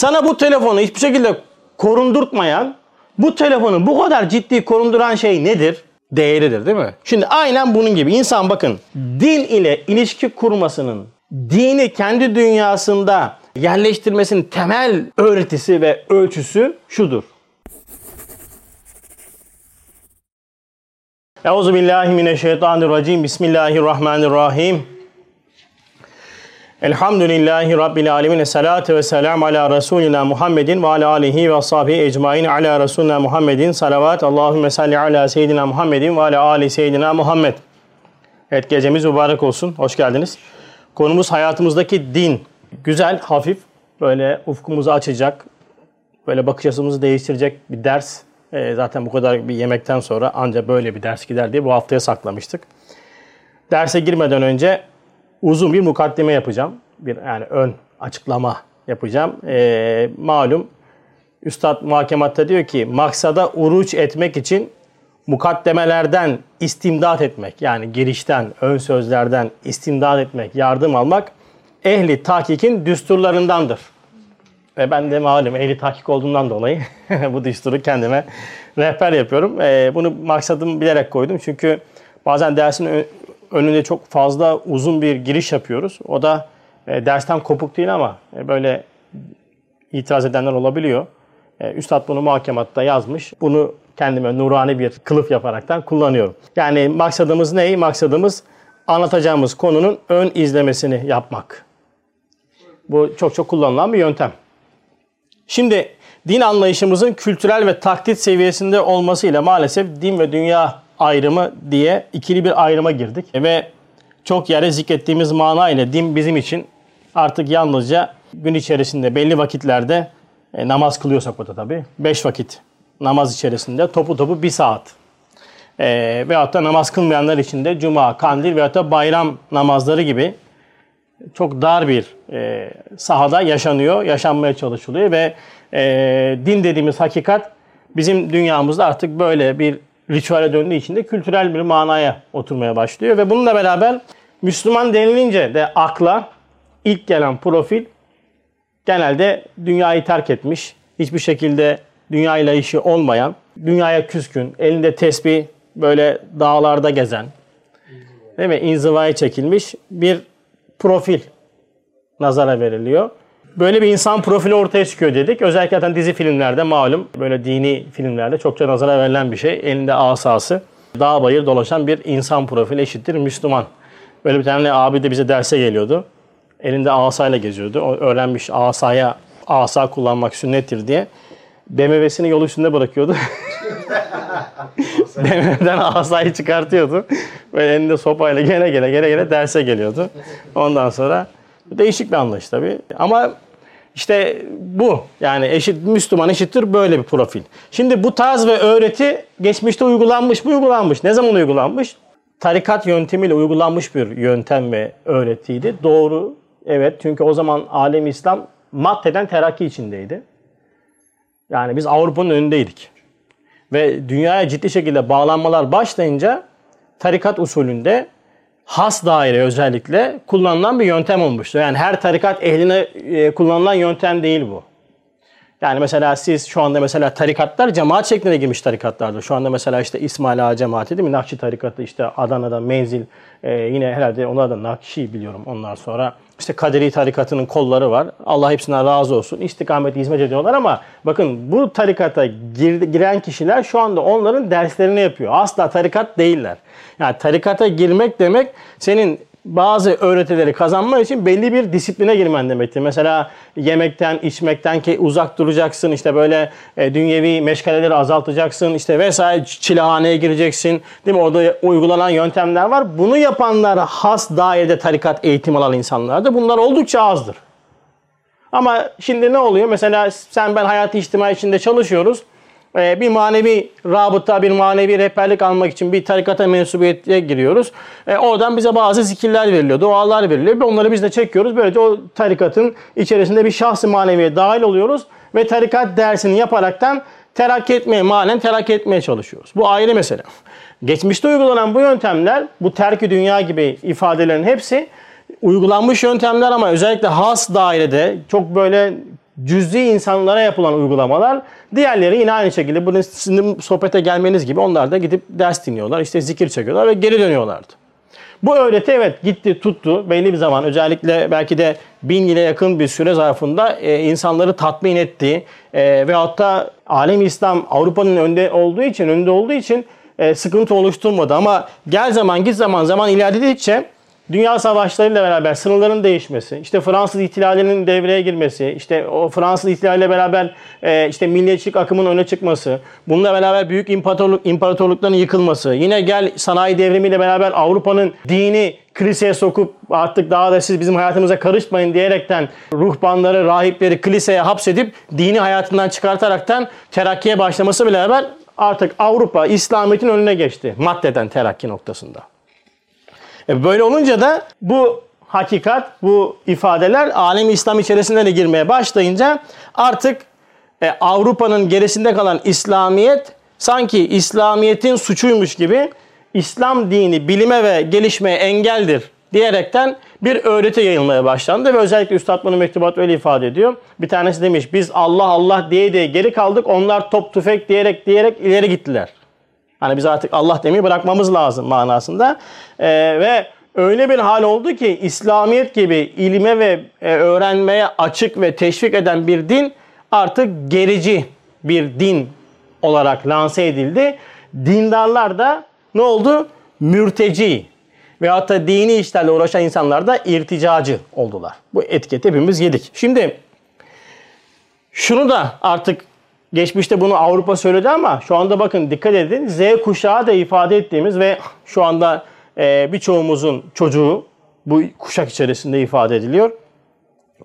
Sana bu telefonu hiçbir şekilde korundurtmayan, bu telefonu bu kadar ciddi korunduran şey nedir? Değeridir değil mi? Şimdi aynen bunun gibi. İnsan bakın din ile ilişki kurmasının, dini kendi dünyasında yerleştirmesinin temel öğretisi ve ölçüsü şudur. Euzu billahi mineşşeytanirracim. Bismillahirrahmanirrahim. Elhamdülillahi Rabbil alemin. Esselatu ve selam ala Resulina Muhammedin ve ala alihi ve sahbihi ecmain ala Resulina Muhammedin. Salavat. Allahümme salli ala seyyidina Muhammedin ve ala ali seyyidina Muhammed. Evet gecemiz mübarek olsun. Hoş geldiniz. Konumuz hayatımızdaki din. Güzel, hafif, böyle ufkumuzu açacak, böyle bakış açımızı değiştirecek bir ders. Ee, zaten bu kadar bir yemekten sonra ancak böyle bir ders gider diye bu haftaya saklamıştık. Derse girmeden önce uzun bir mukaddime yapacağım. Bir yani ön açıklama yapacağım. Ee, malum Üstad muhakematta diyor ki maksada uruç etmek için mukaddemelerden istimdat etmek yani girişten, ön sözlerden istimdat etmek, yardım almak ehli tahkikin düsturlarındandır. Ve ben de malum ehli tahkik olduğundan dolayı bu düsturu kendime rehber yapıyorum. Ee, bunu maksadım bilerek koydum çünkü bazen dersin önünde çok fazla uzun bir giriş yapıyoruz. O da e, dersten kopuk değil ama e, böyle itiraz edenler olabiliyor. E, Üstad bunu muhakematta yazmış. Bunu kendime nurani bir kılıf yaparaktan kullanıyorum. Yani maksadımız ne? Maksadımız anlatacağımız konunun ön izlemesini yapmak. Bu çok çok kullanılan bir yöntem. Şimdi din anlayışımızın kültürel ve taklit seviyesinde olmasıyla maalesef din ve dünya ayrımı diye ikili bir ayrıma girdik. Ve çok yere zikrettiğimiz mana ile din bizim için artık yalnızca gün içerisinde belli vakitlerde e, namaz kılıyorsak o da tabii. Beş vakit namaz içerisinde topu topu bir saat. E, veyahut da namaz kılmayanlar için de cuma, kandil veyahut da bayram namazları gibi çok dar bir e, sahada yaşanıyor, yaşanmaya çalışılıyor ve e, din dediğimiz hakikat bizim dünyamızda artık böyle bir ritüele döndüğü için de kültürel bir manaya oturmaya başlıyor ve bununla beraber Müslüman denilince de akla ilk gelen profil genelde dünyayı terk etmiş, hiçbir şekilde dünyayla işi olmayan, dünyaya küskün, elinde tesbih böyle dağlarda gezen, değil mi? İnzivaya çekilmiş bir profil nazara veriliyor. Böyle bir insan profili ortaya çıkıyor dedik. Özellikle zaten dizi filmlerde malum böyle dini filmlerde çokça nazara verilen bir şey. Elinde asası, dağ bayır dolaşan bir insan profili eşittir Müslüman. Böyle bir tane abi de bize derse geliyordu. Elinde asayla geziyordu. O öğrenmiş asaya asa kullanmak sünnettir diye. BMW'sini yol üstünde bırakıyordu. BMW'den asayı çıkartıyordu. Ve elinde sopayla gene gene gene gene derse geliyordu. Ondan sonra değişik bir anlayış tabii. Ama işte bu yani eşit Müslüman eşittir böyle bir profil. Şimdi bu tarz ve öğreti geçmişte uygulanmış mı uygulanmış. Ne zaman uygulanmış? Tarikat yöntemiyle uygulanmış bir yöntem ve öğretiydi. Doğru. Evet çünkü o zaman alem İslam maddeden terakki içindeydi. Yani biz Avrupa'nın önündeydik. Ve dünyaya ciddi şekilde bağlanmalar başlayınca tarikat usulünde has daire özellikle kullanılan bir yöntem olmuştu. Yani her tarikat ehline e, kullanılan yöntem değil bu. Yani mesela siz şu anda mesela tarikatlar cemaat şeklinde girmiş tarikatlardır. Şu anda mesela işte İsmail Ağa cemaati değil mi? Nakşi tarikatı işte Adana'da Menzil e, yine herhalde onlar da Nakşi biliyorum onlar sonra. İşte Kaderi tarikatının kolları var. Allah hepsinden razı olsun. İstikamet hizmet ediyorlar ama bakın bu tarikata gir, giren kişiler şu anda onların derslerini yapıyor. Asla tarikat değiller. Yani tarikata girmek demek senin bazı öğretileri kazanmak için belli bir disipline girmen demektir. Mesela yemekten, içmekten ki uzak duracaksın. İşte böyle e, dünyevi meşgaleleri azaltacaksın. İşte vesaire çilehaneye gireceksin. Değil mi? Orada uygulanan yöntemler var. Bunu yapanlar has dairede tarikat eğitim alan insanlardır. Bunlar oldukça azdır. Ama şimdi ne oluyor? Mesela sen ben hayatı içtimai içinde çalışıyoruz. Ee, bir manevi rabıta, bir manevi rehberlik almak için bir tarikata mensubiyete giriyoruz. Ee, oradan bize bazı zikirler veriliyor, dualar veriliyor. Onları biz de çekiyoruz. Böylece o tarikatın içerisinde bir şahsı maneviye dahil oluyoruz. Ve tarikat dersini yaparaktan terakki etmeye, manen terakki etmeye çalışıyoruz. Bu ayrı mesele. Geçmişte uygulanan bu yöntemler, bu terki dünya gibi ifadelerin hepsi uygulanmış yöntemler ama özellikle has dairede çok böyle cüz'i insanlara yapılan uygulamalar. Diğerleri yine aynı şekilde bunu sizin sohbete gelmeniz gibi onlar da gidip ders dinliyorlar. işte zikir çekiyorlar ve geri dönüyorlardı. Bu öğreti evet gitti tuttu belli bir zaman özellikle belki de bin yıla yakın bir süre zarfında e, insanları tatmin etti e, ve hatta alem İslam Avrupa'nın önde olduğu için önde olduğu için e, sıkıntı oluşturmadı ama gel zaman git zaman zaman ilerledikçe dünya savaşlarıyla beraber sınırların değişmesi, işte Fransız ihtilalinin devreye girmesi, işte o Fransız ihtilaliyle beraber e, işte milliyetçilik akımının öne çıkması, bununla beraber büyük imparatorluk imparatorlukların yıkılması, yine gel sanayi devrimiyle beraber Avrupa'nın dini kiliseye sokup artık daha da siz bizim hayatımıza karışmayın diyerekten ruhbanları, rahipleri kiliseye hapsedip dini hayatından çıkartaraktan terakkiye başlaması bile beraber artık Avrupa İslamiyet'in önüne geçti maddeden terakki noktasında. E böyle olunca da bu hakikat, bu ifadeler alem İslam içerisinde de girmeye başlayınca artık e, Avrupa'nın gerisinde kalan İslamiyet sanki İslamiyet'in suçuymuş gibi İslam dini bilime ve gelişmeye engeldir diyerekten bir öğreti yayılmaya başlandı ve özellikle Üstad bunu mektubat öyle ifade ediyor. Bir tanesi demiş biz Allah Allah diye diye geri kaldık onlar top tüfek diyerek diyerek ileri gittiler. Hani biz artık Allah demeyi bırakmamız lazım manasında. Ee, ve öyle bir hal oldu ki İslamiyet gibi ilime ve e, öğrenmeye açık ve teşvik eden bir din artık gerici bir din olarak lanse edildi. Dindarlar da ne oldu? Mürteci ve hatta dini işlerle uğraşan insanlar da irticacı oldular. Bu etiketi hepimiz yedik. Şimdi şunu da artık Geçmişte bunu Avrupa söyledi ama şu anda bakın dikkat edin Z kuşağı da ifade ettiğimiz ve şu anda e, birçoğumuzun çocuğu bu kuşak içerisinde ifade ediliyor.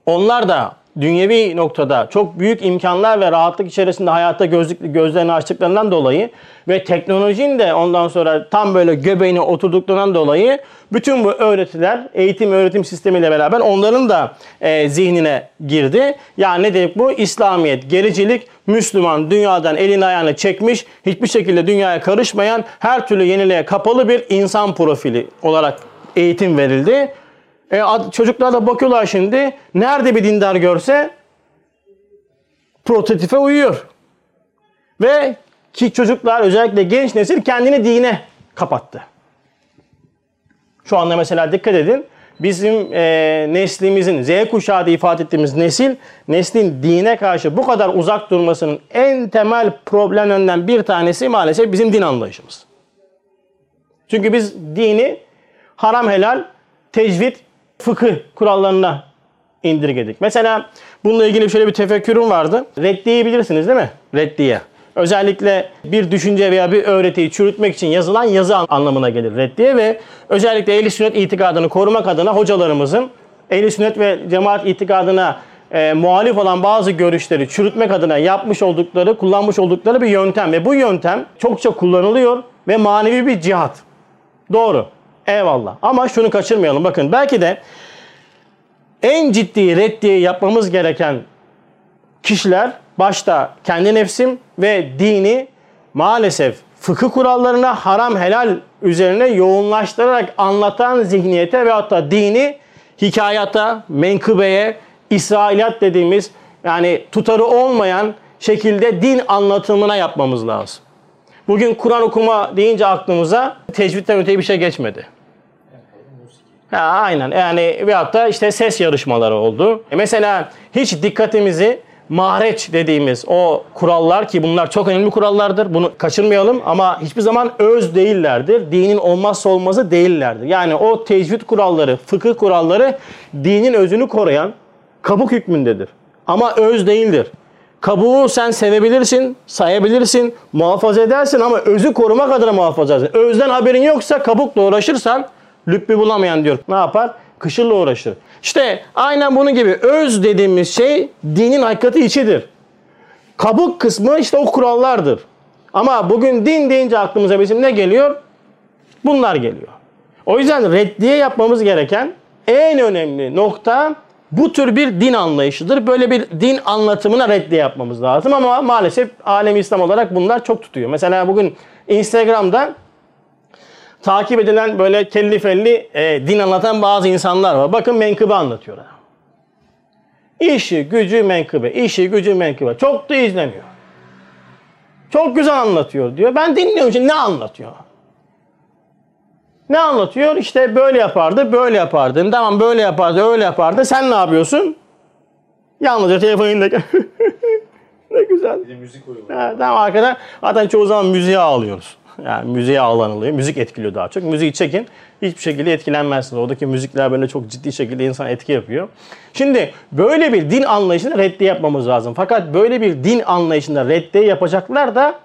Onlar da dünyevi noktada çok büyük imkanlar ve rahatlık içerisinde hayatta gözlük, gözlerini açtıklarından dolayı ve teknolojinin de ondan sonra tam böyle göbeğine oturduklarından dolayı bütün bu öğretiler eğitim öğretim sistemiyle beraber onların da e, zihnine girdi. Yani ne dedik bu? İslamiyet, gericilik, Müslüman dünyadan elini ayağını çekmiş, hiçbir şekilde dünyaya karışmayan, her türlü yeniliğe kapalı bir insan profili olarak eğitim verildi. E, çocuklar da bakıyorlar şimdi. Nerede bir dindar görse prototipe uyuyor. Ve ki çocuklar özellikle genç nesil kendini dine kapattı. Şu anda mesela dikkat edin. Bizim e, neslimizin Z kuşağı diye ifade ettiğimiz nesil neslin dine karşı bu kadar uzak durmasının en temel problemlerinden bir tanesi maalesef bizim din anlayışımız. Çünkü biz dini haram helal, tecvid fıkıh kurallarına indirgedik. Mesela bununla ilgili şöyle bir tefekkürüm vardı. Reddiye'yi bilirsiniz değil mi? Reddiye. Özellikle bir düşünce veya bir öğretiyi çürütmek için yazılan yazı anlamına gelir reddiye ve özellikle ehl sünnet itikadını korumak adına hocalarımızın ehl sünnet ve cemaat itikadına e, muhalif olan bazı görüşleri çürütmek adına yapmış oldukları, kullanmış oldukları bir yöntem ve bu yöntem çokça kullanılıyor ve manevi bir cihat. Doğru. Eyvallah. Ama şunu kaçırmayalım. Bakın belki de en ciddi reddiye yapmamız gereken kişiler başta kendi nefsim ve dini maalesef fıkıh kurallarına haram helal üzerine yoğunlaştırarak anlatan zihniyete ve hatta dini hikayata, menkıbeye, İsrailiyat dediğimiz yani tutarı olmayan şekilde din anlatımına yapmamız lazım. Bugün Kur'an okuma deyince aklımıza tecvitten öte bir şey geçmedi. Ha, aynen yani veyahut da işte ses yarışmaları oldu. E mesela hiç dikkatimizi mahreç dediğimiz o kurallar ki bunlar çok önemli kurallardır. Bunu kaçırmayalım ama hiçbir zaman öz değillerdir. Dinin olmazsa olmazı değillerdir. Yani o tecvid kuralları, fıkıh kuralları dinin özünü koruyan kabuk hükmündedir. Ama öz değildir. Kabuğu sen sevebilirsin, sayabilirsin, muhafaza edersin ama özü korumak adına muhafaza edersin. Özden haberin yoksa kabukla uğraşırsan lübbi bulamayan diyor. Ne yapar? Kışırla uğraşır. İşte aynen bunun gibi öz dediğimiz şey dinin hakikati içidir. Kabuk kısmı işte o kurallardır. Ama bugün din deyince aklımıza bizim ne geliyor? Bunlar geliyor. O yüzden reddiye yapmamız gereken en önemli nokta bu tür bir din anlayışıdır. Böyle bir din anlatımına reddiye yapmamız lazım ama maalesef alem İslam olarak bunlar çok tutuyor. Mesela bugün Instagram'da takip edilen böyle kelli felli e, din anlatan bazı insanlar var. Bakın menkıbe anlatıyorlar. İşi, gücü, menkıbe. İşi, gücü, menkıbe. Çok da izleniyor. Çok güzel anlatıyor diyor. Ben dinliyorum şimdi ne anlatıyor? Ne anlatıyor? İşte böyle yapardı, böyle yapardı. Tamam böyle yapardı, öyle yapardı. Sen ne yapıyorsun? Yalnızca telefonunda ne güzel. Bir de müzik uygulaması. Ha, tamam arkada zaten çoğu zaman müziğe ağlıyoruz. Yani müziğe ağlanılıyor. Müzik etkiliyor daha çok. Müziği çekin. Hiçbir şekilde etkilenmezsiniz. Oradaki müzikler böyle çok ciddi şekilde insan etki yapıyor. Şimdi böyle bir din anlayışında reddi yapmamız lazım. Fakat böyle bir din anlayışında reddi yapacaklar da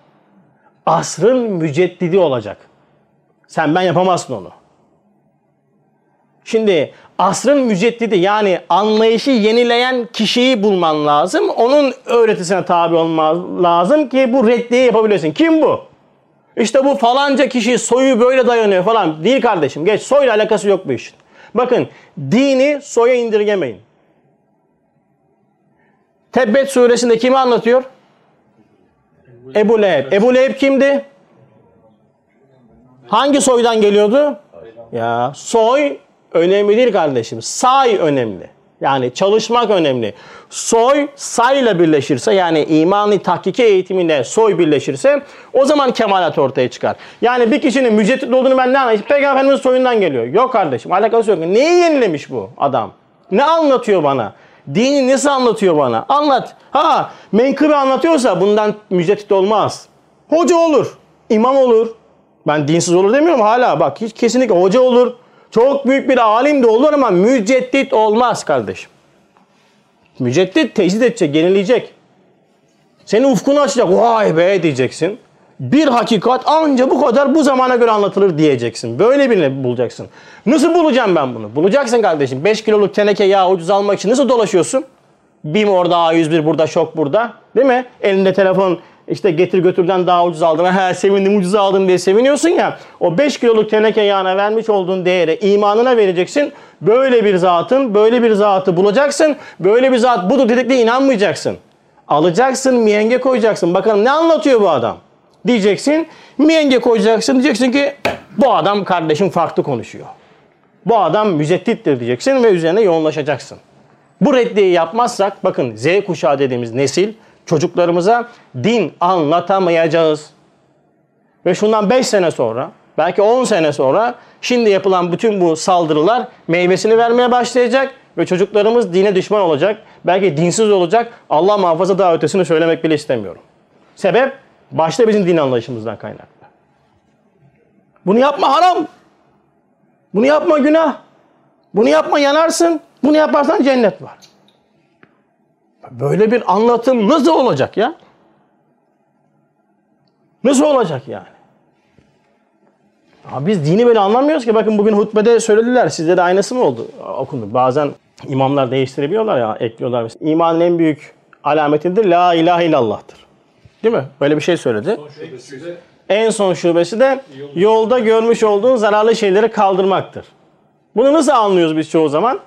asrın müceddidi olacak. Sen ben yapamazsın onu. Şimdi asrın müceddidi yani anlayışı yenileyen kişiyi bulman lazım. Onun öğretisine tabi olman lazım ki bu reddiyi yapabilesin. Kim bu? İşte bu falanca kişi soyu böyle dayanıyor falan. Değil kardeşim. Geç soyla alakası yok bu işin. Bakın dini soya indirgemeyin. Tebbet suresinde kimi anlatıyor? Ebu Leheb. Ebu Leheb kimdi? Hangi soydan geliyordu? Ya soy önemli değil kardeşim. Say önemli. Yani çalışmak önemli. Soy sayla birleşirse yani imani tahkiki eğitiminde soy birleşirse o zaman kemalat ortaya çıkar. Yani bir kişinin müceddit olduğunu ben ne anlayayım? Peygamber Efendimiz soyundan geliyor. Yok kardeşim alakası yok. Neyi yenilemiş bu adam? Ne anlatıyor bana? Dini nasıl anlatıyor bana? Anlat. Ha menkıbe anlatıyorsa bundan müceddit olmaz. Hoca olur. imam olur. Ben dinsiz olur demiyorum hala. Bak hiç kesinlikle hoca olur. Çok büyük bir alim de olur ama müceddit olmaz kardeşim. Müceddit tecdit edecek, yenileyecek. Senin ufkunu açacak. Vay be diyeceksin. Bir hakikat anca bu kadar bu zamana göre anlatılır diyeceksin. Böyle birini bulacaksın. Nasıl bulacağım ben bunu? Bulacaksın kardeşim. 5 kiloluk teneke yağ ucuz almak için nasıl dolaşıyorsun? BİM orada, A101 burada, şok burada. Değil mi? Elinde telefon işte getir götürden daha ucuz aldım. He sevindim ucuz aldım diye seviniyorsun ya. O 5 kiloluk teneke yağına vermiş olduğun değere imanına vereceksin. Böyle bir zatın, böyle bir zatı bulacaksın. Böyle bir zat budur dedikle inanmayacaksın. Alacaksın, miyenge koyacaksın. Bakalım ne anlatıyor bu adam? Diyeceksin, miyenge koyacaksın. Diyeceksin ki bu adam kardeşim farklı konuşuyor. Bu adam müceddittir diyeceksin ve üzerine yoğunlaşacaksın. Bu reddiyi yapmazsak bakın Z kuşağı dediğimiz nesil çocuklarımıza din anlatamayacağız. Ve şundan 5 sene sonra belki 10 sene sonra şimdi yapılan bütün bu saldırılar meyvesini vermeye başlayacak ve çocuklarımız dine düşman olacak. Belki dinsiz olacak. Allah muhafaza daha ötesini söylemek bile istemiyorum. Sebep başta bizim din anlayışımızdan kaynaklı. Bunu yapma haram. Bunu yapma günah. Bunu yapma yanarsın. Bunu yaparsan cennet var. Böyle bir anlatım nasıl olacak ya? Nasıl olacak yani? Ya biz dini böyle anlamıyoruz ki. Bakın bugün hutbede söylediler. Sizde de aynısı mı oldu? Okundu. Bazen imamlar değiştirebiliyorlar ya, ekliyorlar. İmanın en büyük alametidir. La ilahe illallah'tır. Değil mi? Böyle bir şey söyledi. Son şubesi de En son şubesi de yolda görmüş olduğun zararlı şeyleri kaldırmaktır. Bunu nasıl anlıyoruz biz çoğu zaman?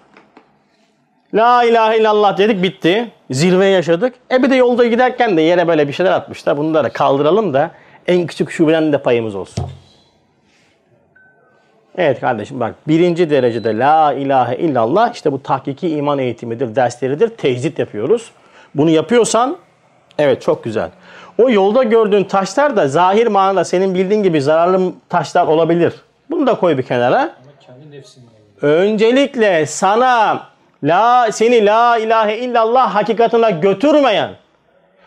La ilahe illallah dedik bitti. Zirve yaşadık. E bir de yolda giderken de yere böyle bir şeyler atmışlar. Bunları kaldıralım da en küçük şubeden de payımız olsun. Evet kardeşim bak birinci derecede la ilahe illallah işte bu tahkiki iman eğitimidir, dersleridir. Tecdit yapıyoruz. Bunu yapıyorsan evet çok güzel. O yolda gördüğün taşlar da zahir manada senin bildiğin gibi zararlı taşlar olabilir. Bunu da koy bir kenara. Ama kendi nefsinden. Öncelikle sana la seni la ilahe illallah hakikatine götürmeyen,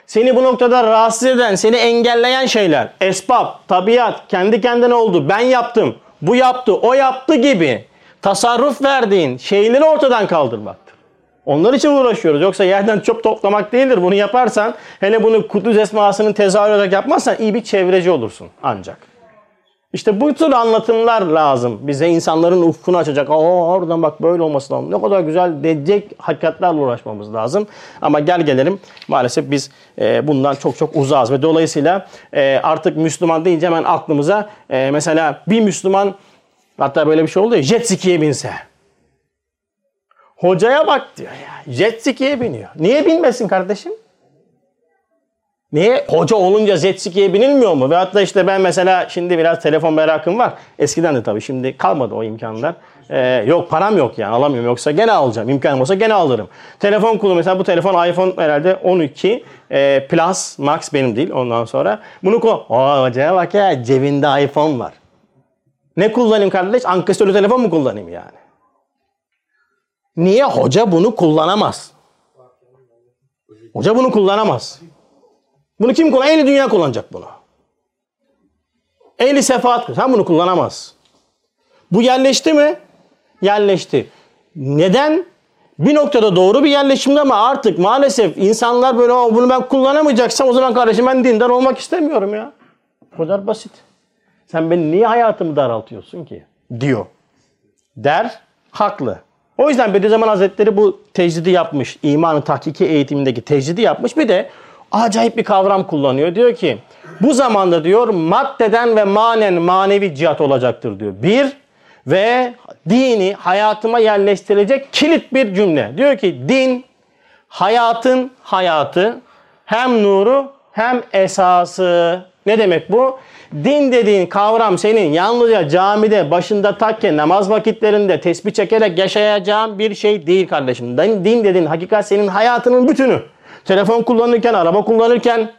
seni bu noktada rahatsız eden, seni engelleyen şeyler, esbab, tabiat, kendi kendine oldu, ben yaptım, bu yaptı, o yaptı gibi tasarruf verdiğin şeyleri ortadan kaldırmaktır. Onlar için uğraşıyoruz. Yoksa yerden çöp toplamak değildir. Bunu yaparsan, hele bunu Kudüs esmasının tezahür olarak yapmazsan iyi bir çevreci olursun ancak. İşte bu tür anlatımlar lazım. Bize insanların ufkunu açacak. Aa oradan bak böyle olması lazım. Ne kadar güzel diyecek hakikatlerle uğraşmamız lazım. Ama gel gelelim maalesef biz e, bundan çok çok uzağız. Ve dolayısıyla e, artık Müslüman deyince hemen aklımıza e, mesela bir Müslüman hatta böyle bir şey oldu ya jet ski'ye binse. Hocaya bak diyor ya. Jet ski'ye biniyor. Niye binmesin kardeşim? Niye? Hoca olunca jet binilmiyor mu? Ve hatta işte ben mesela şimdi biraz telefon merakım var. Eskiden de tabii şimdi kalmadı o imkanlar. Ee, yok param yok yani alamıyorum. Yoksa gene alacağım. İmkanım olsa gene alırım. Telefon kulu mesela bu telefon iPhone herhalde 12 e, Plus Max benim değil ondan sonra. Bunu ko Aa hocaya bak ya cebinde iPhone var. Ne kullanayım kardeş? Ankestörlü telefon mu kullanayım yani? Niye? Hoca bunu kullanamaz. Hoca bunu kullanamaz. Bunu kim kullanacak? Ehli dünya kullanacak bunu. Ehli sefaat. Sen bunu kullanamaz. Bu yerleşti mi? Yerleşti. Neden? Bir noktada doğru bir yerleşimde ama artık maalesef insanlar böyle bunu ben kullanamayacaksam o zaman kardeşim ben dindar olmak istemiyorum ya. Bu kadar basit. Sen beni niye hayatımı daraltıyorsun ki? Diyor. Der, haklı. O yüzden Bediüzzaman Hazretleri bu tecdidi yapmış. İmanı tahkiki eğitimindeki tecdidi yapmış. Bir de acayip bir kavram kullanıyor. Diyor ki bu zamanda diyor maddeden ve manen manevi cihat olacaktır diyor. Bir ve dini hayatıma yerleştirecek kilit bir cümle. Diyor ki din hayatın hayatı hem nuru hem esası. Ne demek bu? Din dediğin kavram senin yalnızca camide başında takken namaz vakitlerinde tesbih çekerek yaşayacağın bir şey değil kardeşim. Din dediğin hakikat senin hayatının bütünü. Telefon kullanırken, araba kullanırken,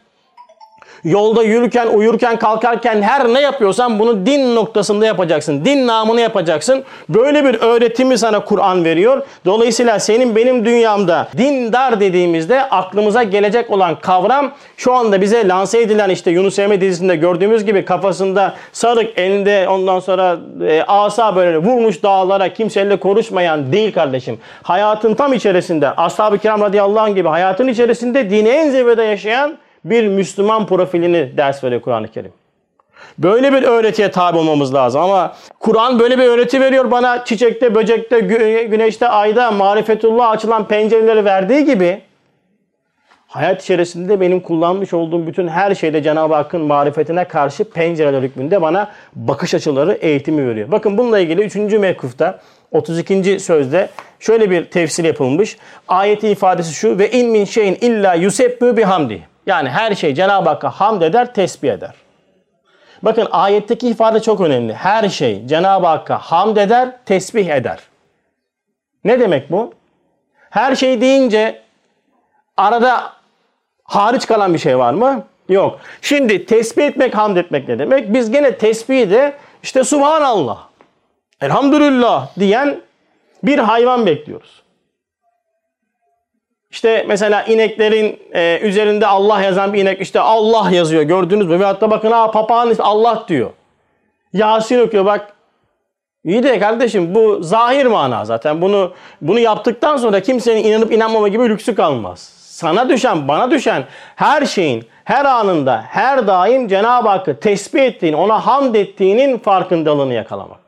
yolda yürürken, uyurken, kalkarken her ne yapıyorsan bunu din noktasında yapacaksın. Din namını yapacaksın. Böyle bir öğretimi sana Kur'an veriyor. Dolayısıyla senin benim dünyamda dindar dediğimizde aklımıza gelecek olan kavram şu anda bize lanse edilen işte Yunus Emre dizisinde gördüğümüz gibi kafasında sarık elinde ondan sonra e, asa böyle vurmuş dağlara kimseyle konuşmayan değil kardeşim. Hayatın tam içerisinde ashab-ı kiram radıyallahu anh gibi hayatın içerisinde dini en zirvede yaşayan bir Müslüman profilini ders veriyor Kur'an-ı Kerim. Böyle bir öğretiye tabi olmamız lazım ama Kur'an böyle bir öğreti veriyor bana çiçekte, böcekte, güneşte, ayda marifetullah açılan pencereleri verdiği gibi hayat içerisinde benim kullanmış olduğum bütün her şeyde Cenab-ı Hakk'ın marifetine karşı pencereler hükmünde bana bakış açıları eğitimi veriyor. Bakın bununla ilgili 3. mekufta 32. sözde şöyle bir tefsir yapılmış. Ayeti ifadesi şu ve in min şeyin illa yusebbu bihamdi. Yani her şey Cenab-ı Hakk'a hamd eder, tesbih eder. Bakın ayetteki ifade çok önemli. Her şey Cenab-ı Hakk'a hamd eder, tesbih eder. Ne demek bu? Her şey deyince arada hariç kalan bir şey var mı? Yok. Şimdi tesbih etmek, hamd etmek ne demek? Biz gene tesbihi de işte Subhanallah, Elhamdülillah diyen bir hayvan bekliyoruz. İşte mesela ineklerin e, üzerinde Allah yazan bir inek işte Allah yazıyor gördünüz mü? Ve hatta bakın ha papağan Allah diyor. Yasin okuyor bak. İyi de kardeşim bu zahir mana zaten. Bunu bunu yaptıktan sonra kimsenin inanıp inanmama gibi lüksü kalmaz. Sana düşen, bana düşen her şeyin her anında, her daim Cenab-ı Hakk'ı tesbih ettiğin, ona hamd ettiğinin farkındalığını yakalamak.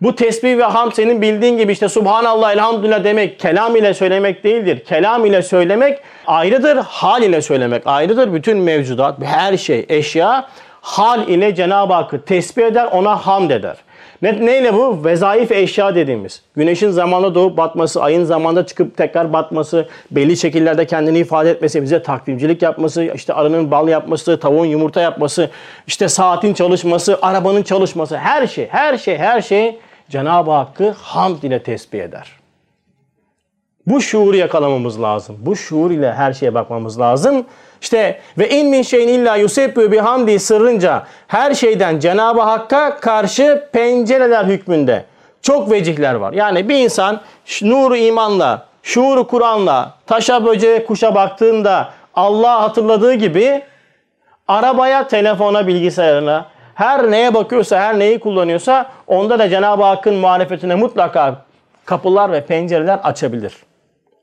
Bu tesbih ve ham senin bildiğin gibi işte Subhanallah elhamdülillah demek kelam ile söylemek değildir. Kelam ile söylemek ayrıdır, hal ile söylemek ayrıdır. Bütün mevcudat, her şey, eşya hal ile Cenab-ı Hakk'ı tesbih eder, ona hamd eder. Ne, neyle bu? Vezaif eşya dediğimiz. Güneşin zamanla doğup batması, ayın zamanda çıkıp tekrar batması, belli şekillerde kendini ifade etmesi, bize takvimcilik yapması, işte arının bal yapması, tavuğun yumurta yapması, işte saatin çalışması, arabanın çalışması, her şey, her şey, her şey Cenab-ı Hakk'ı hamd ile tesbih eder. Bu şuuru yakalamamız lazım. Bu şuur ile her şeye bakmamız lazım. İşte ve in min şeyin illa yusebbu bihamdi sırrınca her şeyden Cenab-ı Hakk'a karşı pencereler hükmünde çok vecihler var. Yani bir insan nuru imanla, şuuru Kur'an'la, taşa böceğe kuşa baktığında Allah hatırladığı gibi arabaya, telefona, bilgisayarına, her neye bakıyorsa, her neyi kullanıyorsa onda da Cenab-ı Hakk'ın marifetine mutlaka kapılar ve pencereler açabilir.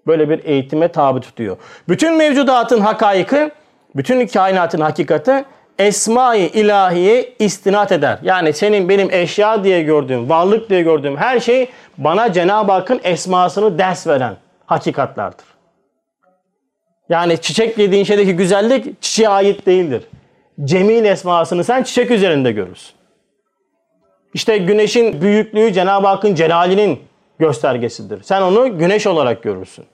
Böyle bir eğitime tabi tutuyor. Bütün mevcudatın hakaiki, bütün kainatın hakikati esma-i ilahiye istinat eder. Yani senin benim eşya diye gördüğüm, varlık diye gördüğüm her şey bana Cenab-ı Hakk'ın esmasını ders veren hakikatlardır. Yani çiçek dediğin şeydeki güzellik çiçeğe ait değildir. Cemil esmasını sen çiçek üzerinde görürsün. İşte güneşin büyüklüğü Cenab-ı Hakk'ın celalinin göstergesidir. Sen onu güneş olarak görürsün.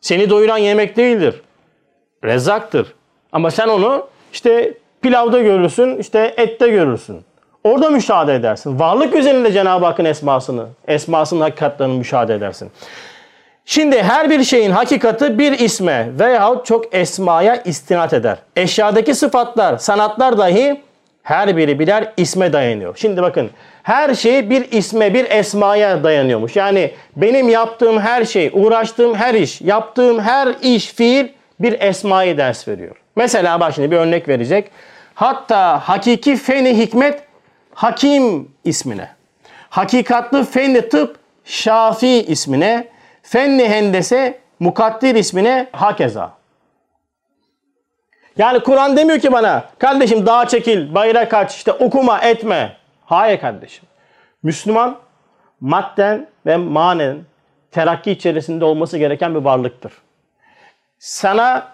Seni doyuran yemek değildir. Rezzaktır. Ama sen onu işte pilavda görürsün, işte ette görürsün. Orada müşahede edersin. Varlık üzerinde Cenab-ı Hakk'ın esmasını, esmasının hakikatlerini müşahede edersin. Şimdi her bir şeyin hakikati bir isme veyahut çok esmaya istinat eder. Eşyadaki sıfatlar, sanatlar dahi her biri birer isme dayanıyor. Şimdi bakın her şey bir isme, bir esmaya dayanıyormuş. Yani benim yaptığım her şey, uğraştığım her iş, yaptığım her iş, fiil bir esmayı ders veriyor. Mesela bak şimdi bir örnek verecek. Hatta hakiki feni hikmet hakim ismine. Hakikatlı fenli tıp şafi ismine. Fenni hendese mukaddir ismine hakeza. Yani Kur'an demiyor ki bana kardeşim dağa çekil, bayra kaç, işte okuma etme. Hayır kardeşim. Müslüman madden ve manen terakki içerisinde olması gereken bir varlıktır. Sana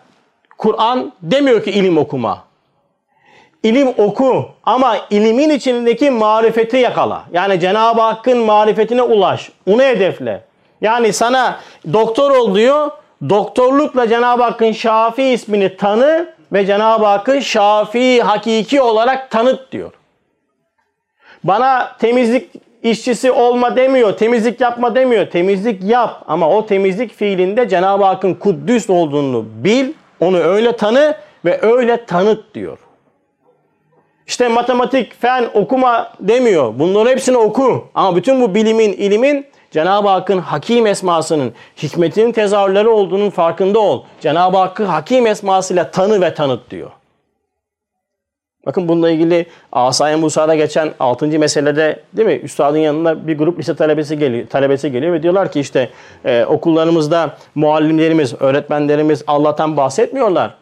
Kur'an demiyor ki ilim okuma. İlim oku ama ilimin içindeki marifeti yakala. Yani Cenab-ı Hakk'ın marifetine ulaş. Onu hedefle. Yani sana doktor ol diyor. Doktorlukla Cenab-ı Hakk'ın Şafi ismini tanı ve Cenab-ı Hakk'ı Şafi hakiki olarak tanıt diyor. Bana temizlik işçisi olma demiyor, temizlik yapma demiyor. Temizlik yap ama o temizlik fiilinde Cenab-ı Hakk'ın kuddüs olduğunu bil, onu öyle tanı ve öyle tanıt diyor. İşte matematik, fen okuma demiyor. Bunların hepsini oku. Ama bütün bu bilimin, ilimin Cenab-ı Hakk'ın hakim esmasının, hikmetinin tezahürleri olduğunun farkında ol. Cenab-ı Hakk'ı hakim esmasıyla tanı ve tanıt diyor. Bakın bununla ilgili Asay Musa'da geçen 6. meselede değil mi? Üstadın yanında bir grup lise talebesi geliyor, talebesi geliyor ve diyorlar ki işte e, okullarımızda muallimlerimiz, öğretmenlerimiz Allah'tan bahsetmiyorlar.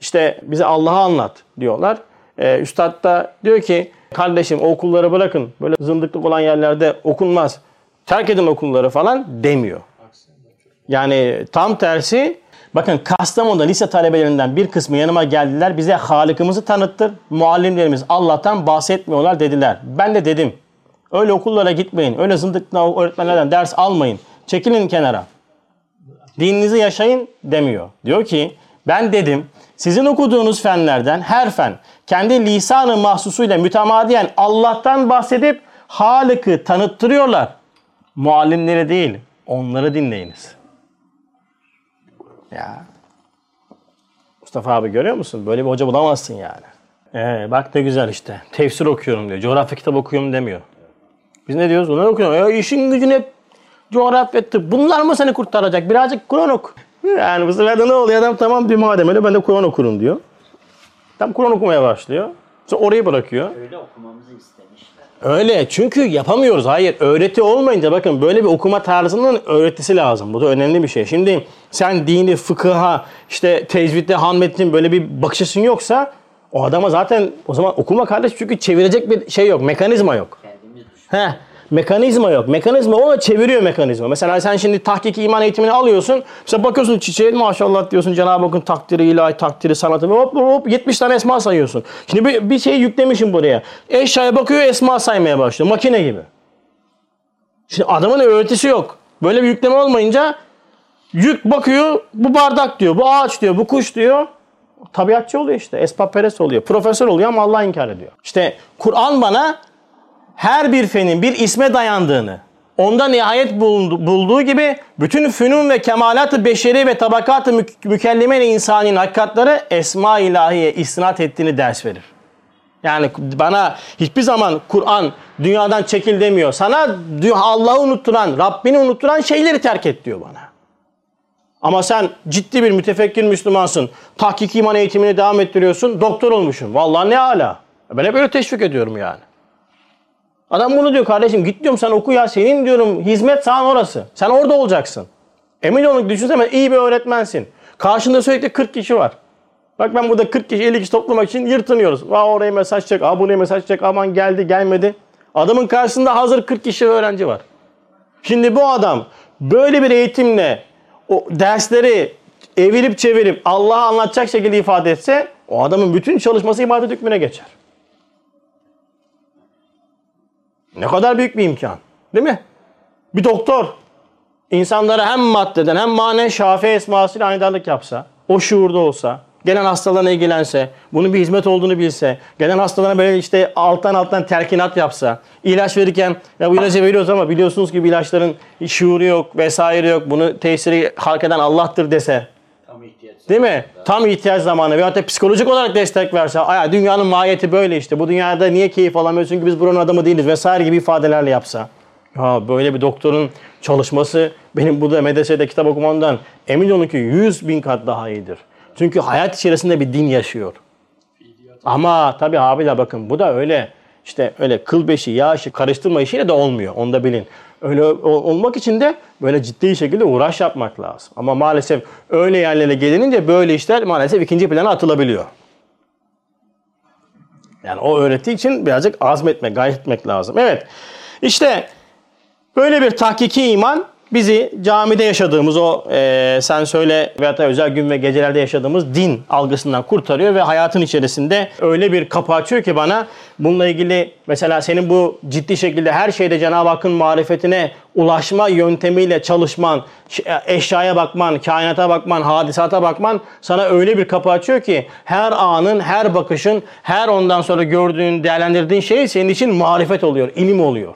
İşte bize Allah'ı anlat diyorlar. E, Üstad da diyor ki kardeşim okulları bırakın. Böyle zındıklık olan yerlerde okunmaz. Terk edin okulları falan demiyor. Yani tam tersi Bakın Kastamonu'da lise talebelerinden bir kısmı yanıma geldiler. Bize Halık'ımızı tanıttır. Muallimlerimiz Allah'tan bahsetmiyorlar dediler. Ben de dedim. Öyle okullara gitmeyin. Öyle zındıkla öğretmenlerden ders almayın. Çekilin kenara. Dininizi yaşayın demiyor. Diyor ki ben dedim sizin okuduğunuz fenlerden her fen kendi lisanı mahsusuyla mütemadiyen Allah'tan bahsedip Halık'ı tanıttırıyorlar. Muallimleri değil onları dinleyiniz. Ya. Mustafa abi görüyor musun? Böyle bir hoca bulamazsın yani. Ee, bak ne güzel işte. Tefsir okuyorum diyor. Coğrafya kitabı okuyorum demiyor. Biz ne diyoruz? Bunları okuyorum. Ya işin gücün hep coğrafya tıp. Bunlar mı seni kurtaracak? Birazcık Kur'an oku. Yani bu sefer de ne oluyor? Adam tamam diyor madem öyle ben de Kur'an okurum diyor. Tam Kur'an okumaya başlıyor. Sonra orayı bırakıyor. Öyle okumamızı istemişler. Öyle çünkü yapamıyoruz. Hayır öğreti olmayınca bakın böyle bir okuma tarzının öğretisi lazım. Bu da önemli bir şey. Şimdi sen dini, fıkıha, işte tecvidde, hanmetin böyle bir bakış açın yoksa o adama zaten o zaman okuma kardeş çünkü çevirecek bir şey yok, mekanizma yok. He. Mekanizma yok. Mekanizma ona çeviriyor mekanizma. Mesela sen şimdi tahkiki iman eğitimini alıyorsun. Mesela bakıyorsun çiçeğe maşallah diyorsun Cenab-ı Hakk'ın takdiri, ilahi takdiri, sanatı hop hop hop 70 tane esma sayıyorsun. Şimdi bir, bir şey yüklemişim buraya. Eşyaya bakıyor esma saymaya başlıyor. Makine gibi. Şimdi adamın öğretisi yok. Böyle bir yükleme olmayınca yük bakıyor bu bardak diyor, bu ağaç diyor, bu kuş diyor. Tabiatçı oluyor işte. Esbab perest oluyor. Profesör oluyor ama Allah inkar ediyor. İşte Kur'an bana her bir fenin bir isme dayandığını, onda nihayet bulduğu gibi bütün fünun ve kemalat-ı beşeri ve tabakat-ı mü- mükelleme insanın hakikatları esma ilahiye istinat ettiğini ders verir. Yani bana hiçbir zaman Kur'an dünyadan çekil demiyor. Sana Allah'ı unutturan, Rabbini unutturan şeyleri terk et diyor bana. Ama sen ciddi bir mütefekkir Müslümansın. Tahkik iman eğitimini devam ettiriyorsun. Doktor olmuşsun. Vallahi ne ala. Ben hep böyle teşvik ediyorum yani. Adam bunu diyor kardeşim git diyorum sen oku ya senin diyorum hizmet sahan orası. Sen orada olacaksın. Emin olun düşünsene iyi bir öğretmensin. Karşında sürekli 40 kişi var. Bak ben burada 40 kişi 50 kişi toplamak için yırtınıyoruz. Vaa oraya mesaj çek, aa buraya mesaj çek, aman geldi gelmedi. Adamın karşısında hazır 40 kişi öğrenci var. Şimdi bu adam böyle bir eğitimle o dersleri evirip çevirip Allah'a anlatacak şekilde ifade etse o adamın bütün çalışması ibadet hükmüne geçer. Ne kadar büyük bir imkan. Değil mi? Bir doktor insanlara hem maddeden hem manen şafi esmasıyla aydarlık yapsa, o şuurda olsa, Gelen hastalarına ilgilense, bunun bir hizmet olduğunu bilse, gelen hastalarına böyle işte alttan alttan telkinat yapsa, ilaç verirken ya bu ilacı veriyoruz ama biliyorsunuz ki ilaçların şuuru yok vesaire yok. Bunu tesiri halk eden Allah'tır dese. Değil mi? Tam ihtiyaç zamanı veyahut da psikolojik olarak destek verse. Aya dünyanın mahiyeti böyle işte. Bu dünyada niye keyif alamıyoruz? Çünkü biz buranın adamı değiliz vesaire gibi ifadelerle yapsa. Ya böyle bir doktorun çalışması benim burada medresede kitap okumamdan emin olun ki 100 bin kat daha iyidir. Çünkü hayat içerisinde bir din yaşıyor. Ama tabii abiler bakın bu da öyle işte öyle kıl beşi, yağ işi karıştırma işiyle de olmuyor. Onu da bilin. Öyle olmak için de böyle ciddi şekilde uğraş yapmak lazım. Ama maalesef öyle yerlere gelinince böyle işler maalesef ikinci plana atılabiliyor. Yani o öğrettiği için birazcık azmetmek, gayret etmek lazım. Evet. İşte böyle bir tahkiki iman bizi camide yaşadığımız o e, sen söyle veyahut da özel gün ve gecelerde yaşadığımız din algısından kurtarıyor ve hayatın içerisinde öyle bir kapı açıyor ki bana bununla ilgili mesela senin bu ciddi şekilde her şeyde Cenab-ı Hakk'ın marifetine ulaşma yöntemiyle çalışman, ş- eşyaya bakman, kainata bakman, hadisata bakman sana öyle bir kapı açıyor ki her anın, her bakışın, her ondan sonra gördüğün, değerlendirdiğin şey senin için marifet oluyor, ilim oluyor.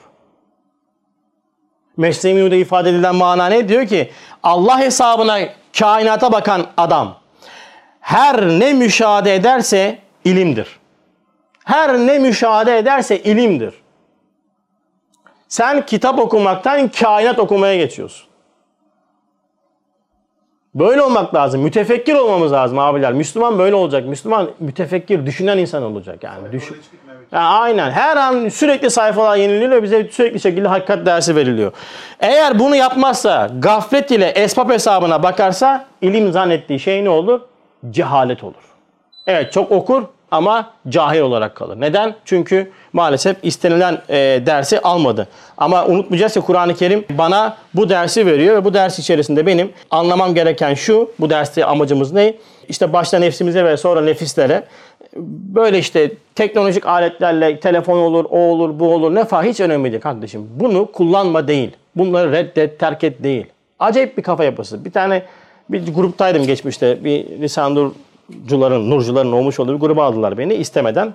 Mesnevi'de ifade edilen mana ne? Diyor ki Allah hesabına kainata bakan adam her ne müşahede ederse ilimdir. Her ne müşahede ederse ilimdir. Sen kitap okumaktan kainat okumaya geçiyorsun. Böyle olmak lazım. Mütefekkir olmamız lazım abiler. Müslüman böyle olacak. Müslüman mütefekkir, düşünen insan olacak. Yani düşün. Ya aynen. Her an sürekli sayfalar yeniliyor bize sürekli şekilde hakikat dersi veriliyor. Eğer bunu yapmazsa, gaflet ile esbab hesabına bakarsa ilim zannettiği şey ne olur? Cehalet olur. Evet çok okur ama cahil olarak kalır. Neden? Çünkü maalesef istenilen e, dersi almadı. Ama unutmayacağız ki Kur'an-ı Kerim bana bu dersi veriyor ve bu ders içerisinde benim anlamam gereken şu, bu derste amacımız ne? İşte başta nefsimize ve sonra nefislere böyle işte teknolojik aletlerle telefon olur, o olur, bu olur ne falan hiç önemli değil kardeşim. Bunu kullanma değil. Bunları reddet, terk et değil. Acayip bir kafa yapısı. Bir tane bir gruptaydım geçmişte. Bir lisanurcuların, nurcuların olmuş olduğu bir gruba aldılar beni istemeden.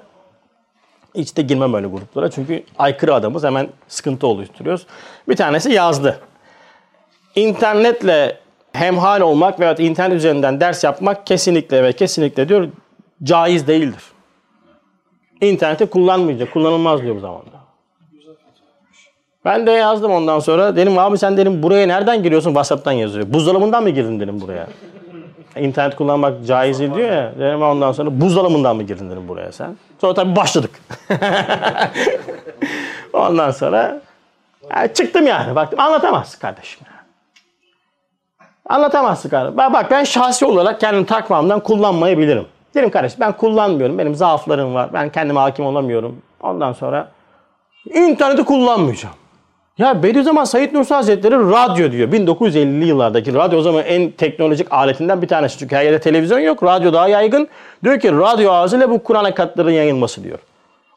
Hiç de girmem öyle gruplara. Çünkü aykırı adamız hemen sıkıntı oluşturuyoruz. Bir tanesi yazdı. İnternetle hemhal olmak veya internet üzerinden ders yapmak kesinlikle ve kesinlikle diyor caiz değildir. İnterneti kullanmayacak, kullanılmaz diyor bu zamanda. Ben de yazdım ondan sonra. Dedim abi sen dedim buraya nereden giriyorsun? WhatsApp'tan yazıyor. Buzdolabından mı girdin dedim buraya. İnternet kullanmak caiz değil diyor ya. Dedim ondan sonra buzdolabından mı girdin dedim buraya sen. Sonra tabii başladık. ondan sonra ya çıktım yani. Baktım anlatamazsın kardeşim. Anlatamazsın kardeşim. Bak, ben şahsi olarak kendim takmamdan kullanmayabilirim. Dedim kardeşim ben kullanmıyorum. Benim zaaflarım var. Ben kendime hakim olamıyorum. Ondan sonra interneti kullanmayacağım. Ya Bediüzzaman Said Nursi Hazretleri radyo diyor. 1950'li yıllardaki radyo o zaman en teknolojik aletinden bir tanesi. Çünkü her yerde televizyon yok. Radyo daha yaygın. Diyor ki radyo ağzıyla bu Kur'an hakikatlerin yayılması diyor.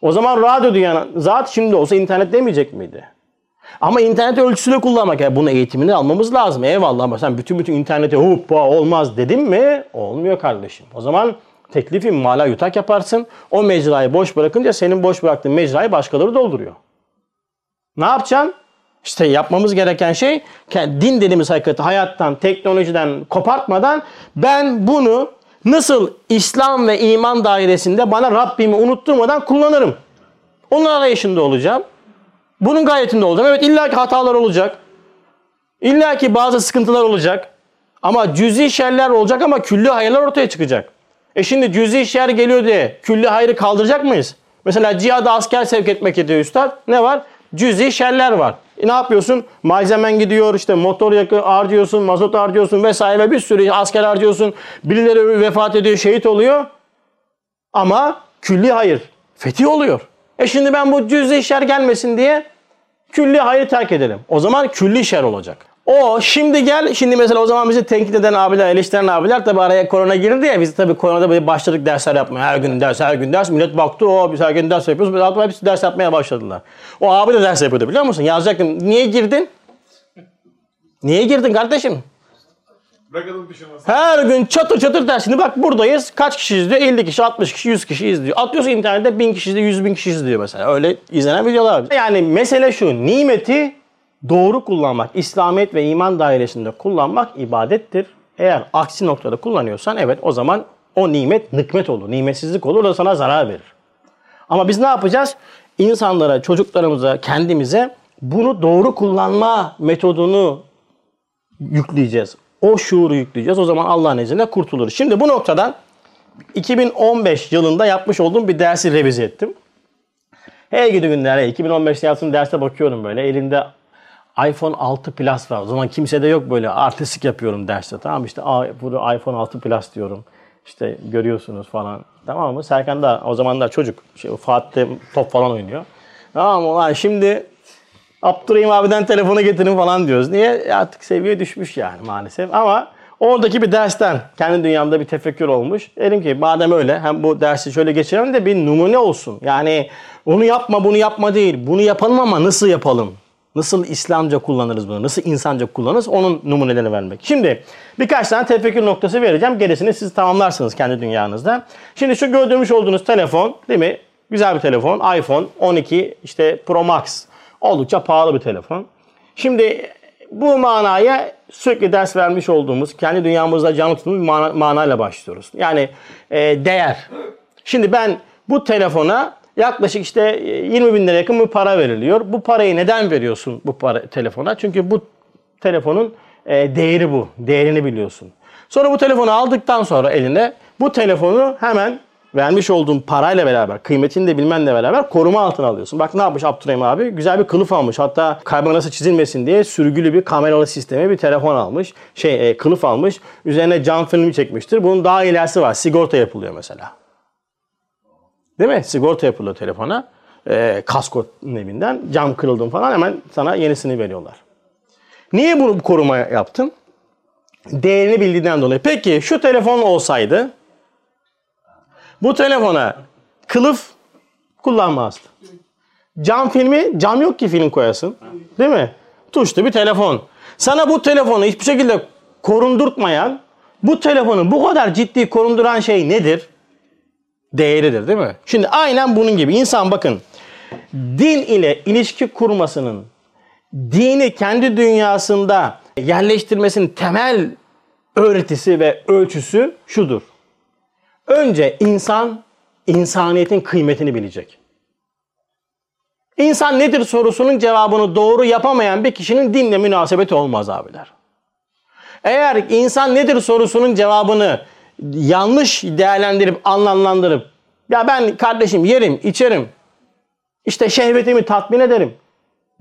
O zaman radyo diyen zat şimdi olsa internet demeyecek miydi? Ama internet ölçüsüyle kullanmak. Yani bunun eğitimini almamız lazım. Eyvallah ama sen bütün bütün internete hoppa olmaz dedim mi? Olmuyor kardeşim. O zaman teklifi mala yutak yaparsın. O mecrayı boş bırakınca senin boş bıraktığın mecrayı başkaları dolduruyor. Ne yapacaksın? İşte yapmamız gereken şey din dediğimiz hakikati hayattan, teknolojiden kopartmadan ben bunu nasıl İslam ve iman dairesinde bana Rabbimi unutturmadan kullanırım. Onun arayışında olacağım. Bunun gayetinde olacağım. Evet illaki hatalar olacak. İllaki bazı sıkıntılar olacak. Ama cüzi şerler olacak ama külli hayırlar ortaya çıkacak. E şimdi cüzi şer geliyor diye külli hayrı kaldıracak mıyız? Mesela cihada asker sevk etmek ediyor üstad. Ne var? Cüzi şerler var. E ne yapıyorsun? Malzemen gidiyor işte motor yakı harcıyorsun, mazot harcıyorsun vesaire bir sürü asker harcıyorsun. Birileri vefat ediyor, şehit oluyor. Ama külli hayır. Fethi oluyor. E şimdi ben bu cüzi şer gelmesin diye külli hayır terk edelim. O zaman külli şer olacak. O şimdi gel şimdi mesela o zaman bizi tenkit eden abiler, eleştiren abiler tabi araya korona girdi ya biz tabi koronada böyle başladık dersler yapmaya. Her gün ders, her gün ders. Millet baktı o biz her gün ders yapıyoruz. Biz altına hepsi ders yapmaya başladılar. O abi de ders yapıyordu biliyor musun? Yazacaktım. Niye girdin? Niye girdin kardeşim? Bırakalım. Her gün çatır çatır dersini bak buradayız. Kaç kişi izliyor? 50 kişi, 60 kişi, 100 kişi izliyor. Atıyorsun internette 1000 kişi izliyor, 100 bin kişi izliyor mesela. Öyle izlenen videolar. Yani mesele şu. Nimeti doğru kullanmak, İslamiyet ve iman dairesinde kullanmak ibadettir. Eğer aksi noktada kullanıyorsan evet o zaman o nimet nikmet olur. Nimetsizlik olur da sana zarar verir. Ama biz ne yapacağız? İnsanlara, çocuklarımıza, kendimize bunu doğru kullanma metodunu yükleyeceğiz. O şuuru yükleyeceğiz. O zaman Allah'ın izniyle kurtuluruz. Şimdi bu noktadan 2015 yılında yapmış olduğum bir dersi revize ettim. Her gidi günler 2015'te yaptığım derste bakıyorum böyle. Elimde iPhone 6 Plus var. O zaman kimse de yok böyle artistik yapıyorum derste. Tamam işte "Aa, burada iPhone 6 Plus diyorum. İşte görüyorsunuz falan. Tamam mı? Serkan da o zamanlar çocuk. Şey, Fatih top falan oynuyor. Tamam mı? Lan şimdi Abdurrahim abiden telefonu getirin falan diyoruz. Niye? Artık seviye düşmüş yani maalesef. Ama oradaki bir dersten kendi dünyamda bir tefekkür olmuş. Dedim ki madem öyle hem bu dersi şöyle geçirelim de bir numune olsun. Yani onu yapma bunu yapma değil. Bunu yapalım ama nasıl yapalım? Nasıl İslamca kullanırız bunu? Nasıl insanca kullanırız? Onun numunelerini vermek. Şimdi birkaç tane tefekkür noktası vereceğim. Gerisini siz tamamlarsınız kendi dünyanızda. Şimdi şu gördüğümüz olduğunuz telefon değil mi? Güzel bir telefon. iPhone 12 işte Pro Max. Oldukça pahalı bir telefon. Şimdi bu manaya sürekli ders vermiş olduğumuz, kendi dünyamızda canlı tuttuğumuz bir mana, manayla başlıyoruz. Yani e, değer. Şimdi ben bu telefona yaklaşık işte e, 20 bin lira yakın bir para veriliyor. Bu parayı neden veriyorsun bu para, telefona? Çünkü bu telefonun e, değeri bu. Değerini biliyorsun. Sonra bu telefonu aldıktan sonra eline bu telefonu hemen vermiş olduğun parayla beraber, kıymetini de bilmenle beraber koruma altına alıyorsun. Bak ne yapmış Abdurrahim abi? Güzel bir kılıf almış. Hatta kaybolması çizilmesin diye sürgülü bir kameralı sistemi bir telefon almış. Şey e, kılıf almış. Üzerine cam filmi çekmiştir. Bunun daha ilerisi var. Sigorta yapılıyor mesela. Değil mi? Sigorta yapılıyor telefona. E, kasko evinden. Cam kırıldım falan hemen sana yenisini veriyorlar. Niye bunu koruma yaptım? Değerini bildiğinden dolayı. Peki şu telefon olsaydı bu telefona kılıf kullanmazdı. Cam filmi, cam yok ki film koyasın. Değil mi? Tuşlu bir telefon. Sana bu telefonu hiçbir şekilde korundurtmayan, bu telefonu bu kadar ciddi korunduran şey nedir? Değeridir değil mi? Şimdi aynen bunun gibi. İnsan bakın, din ile ilişki kurmasının, dini kendi dünyasında yerleştirmesinin temel öğretisi ve ölçüsü şudur. Önce insan insaniyetin kıymetini bilecek. İnsan nedir sorusunun cevabını doğru yapamayan bir kişinin dinle münasebeti olmaz abiler. Eğer insan nedir sorusunun cevabını yanlış değerlendirip anlamlandırıp ya ben kardeşim yerim, içerim, işte şehvetimi tatmin ederim,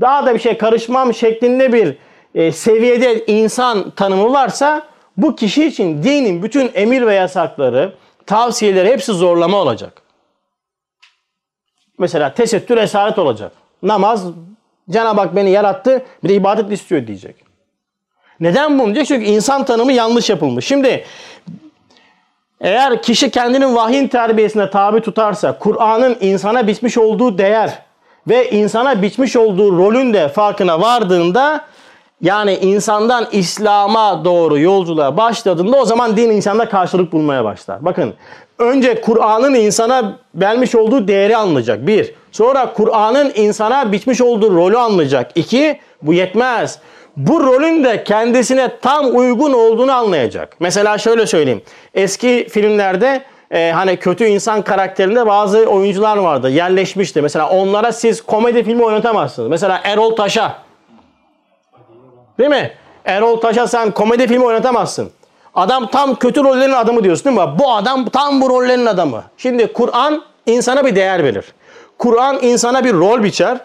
daha da bir şey karışmam şeklinde bir e, seviyede insan tanımı varsa bu kişi için dinin bütün emir ve yasakları, tavsiyeleri hepsi zorlama olacak. Mesela tesettür esaret olacak. Namaz Cenab-ı Hak beni yarattı bir de ibadet istiyor diyecek. Neden bunu diyecek? Çünkü insan tanımı yanlış yapılmış. Şimdi eğer kişi kendinin vahyin terbiyesine tabi tutarsa, Kur'an'ın insana biçmiş olduğu değer ve insana biçmiş olduğu rolün de farkına vardığında yani insandan İslam'a doğru yolculuğa başladığında o zaman din insanda karşılık bulmaya başlar. Bakın önce Kur'an'ın insana vermiş olduğu değeri anlayacak. Bir. Sonra Kur'an'ın insana biçmiş olduğu rolü anlayacak. İki. Bu yetmez. Bu rolün de kendisine tam uygun olduğunu anlayacak. Mesela şöyle söyleyeyim. Eski filmlerde e, hani kötü insan karakterinde bazı oyuncular vardı. Yerleşmişti. Mesela onlara siz komedi filmi oynatamazsınız. Mesela Erol Taş'a Değil mi? Erol Taş'a sen komedi filmi oynatamazsın. Adam tam kötü rollerin adamı diyorsun değil mi? Bu adam tam bu rollerin adamı. Şimdi Kur'an insana bir değer verir. Kur'an insana bir rol biçer.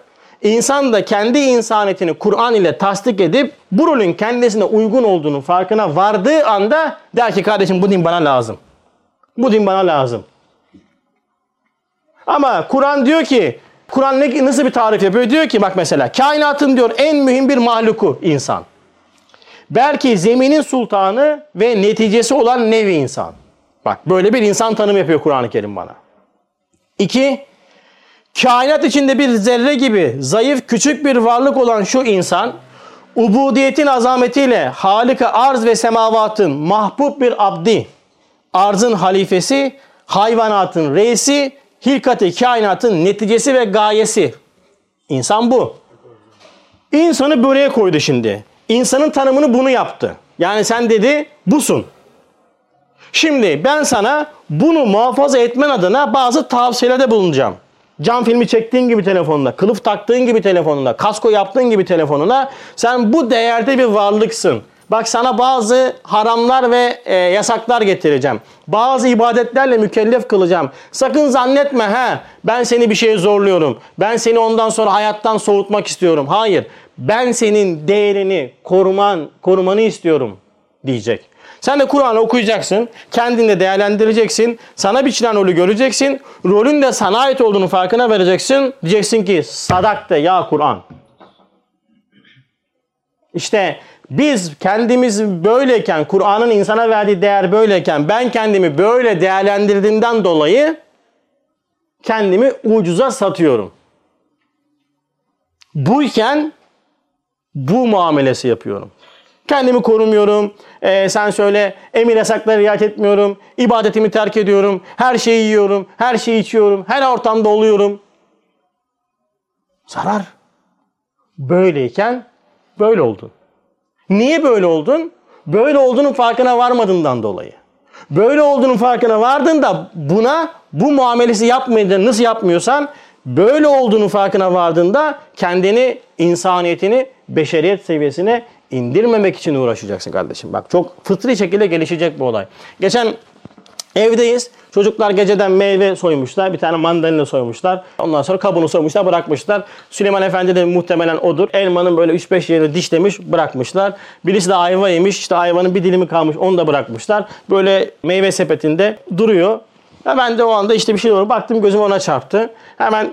İnsan da kendi insaniyetini Kur'an ile tasdik edip bu rolün kendisine uygun olduğunu farkına vardığı anda der ki kardeşim bu din bana lazım. Bu din bana lazım. Ama Kur'an diyor ki Kur'an ne, nasıl bir tarif yapıyor? Diyor ki bak mesela kainatın diyor en mühim bir mahluku insan. Belki zeminin sultanı ve neticesi olan nevi insan. Bak böyle bir insan tanımı yapıyor Kur'an-ı Kerim bana. İki, kainat içinde bir zerre gibi zayıf küçük bir varlık olan şu insan ubudiyetin azametiyle Halika arz ve semavatın mahbub bir abdi, arzın halifesi, hayvanatın reisi, hilkat-ı kainatın neticesi ve gayesi. İnsan bu. İnsanı böreğe koydu şimdi. İnsanın tanımını bunu yaptı. Yani sen dedi busun. Şimdi ben sana bunu muhafaza etmen adına bazı tavsiyelerde bulunacağım. Cam filmi çektiğin gibi telefonuna, kılıf taktığın gibi telefonuna, kasko yaptığın gibi telefonuna sen bu değerde bir varlıksın. Bak sana bazı haramlar ve e, yasaklar getireceğim. Bazı ibadetlerle mükellef kılacağım. Sakın zannetme ha ben seni bir şeye zorluyorum. Ben seni ondan sonra hayattan soğutmak istiyorum. Hayır. Ben senin değerini koruman, korumanı istiyorum diyecek. Sen de Kur'an'ı okuyacaksın, kendinde değerlendireceksin, sana biçilen rolü göreceksin, rolün de sana ait olduğunu farkına vereceksin. Diyeceksin ki sadakte ya Kur'an. İşte biz kendimiz böyleyken, Kur'an'ın insana verdiği değer böyleyken, ben kendimi böyle değerlendirdiğimden dolayı kendimi ucuza satıyorum. Buyken bu muamelesi yapıyorum. Kendimi korumuyorum. Ee, sen söyle emir yasakları riayet etmiyorum. ibadetimi terk ediyorum. Her şeyi yiyorum. Her şeyi içiyorum. Her ortamda oluyorum. Zarar. Böyleyken böyle oldun. Niye böyle oldun? Böyle olduğunun farkına varmadığından dolayı. Böyle olduğunun farkına vardığında buna bu muamelesi yapmayınca nasıl yapmıyorsan böyle olduğunun farkına vardığında kendini, insaniyetini beşeriyet seviyesine indirmemek için uğraşacaksın kardeşim. Bak çok fıtri şekilde gelişecek bu olay. Geçen evdeyiz. Çocuklar geceden meyve soymuşlar. Bir tane mandalina soymuşlar. Ondan sonra kabuğunu soymuşlar bırakmışlar. Süleyman Efendi de muhtemelen odur. Elmanın böyle 3-5 yerini dişlemiş bırakmışlar. Birisi de ayva yemiş. İşte ayvanın bir dilimi kalmış onu da bırakmışlar. Böyle meyve sepetinde duruyor. Ya ben de o anda işte bir şey doğru baktım gözüm ona çarptı. Hemen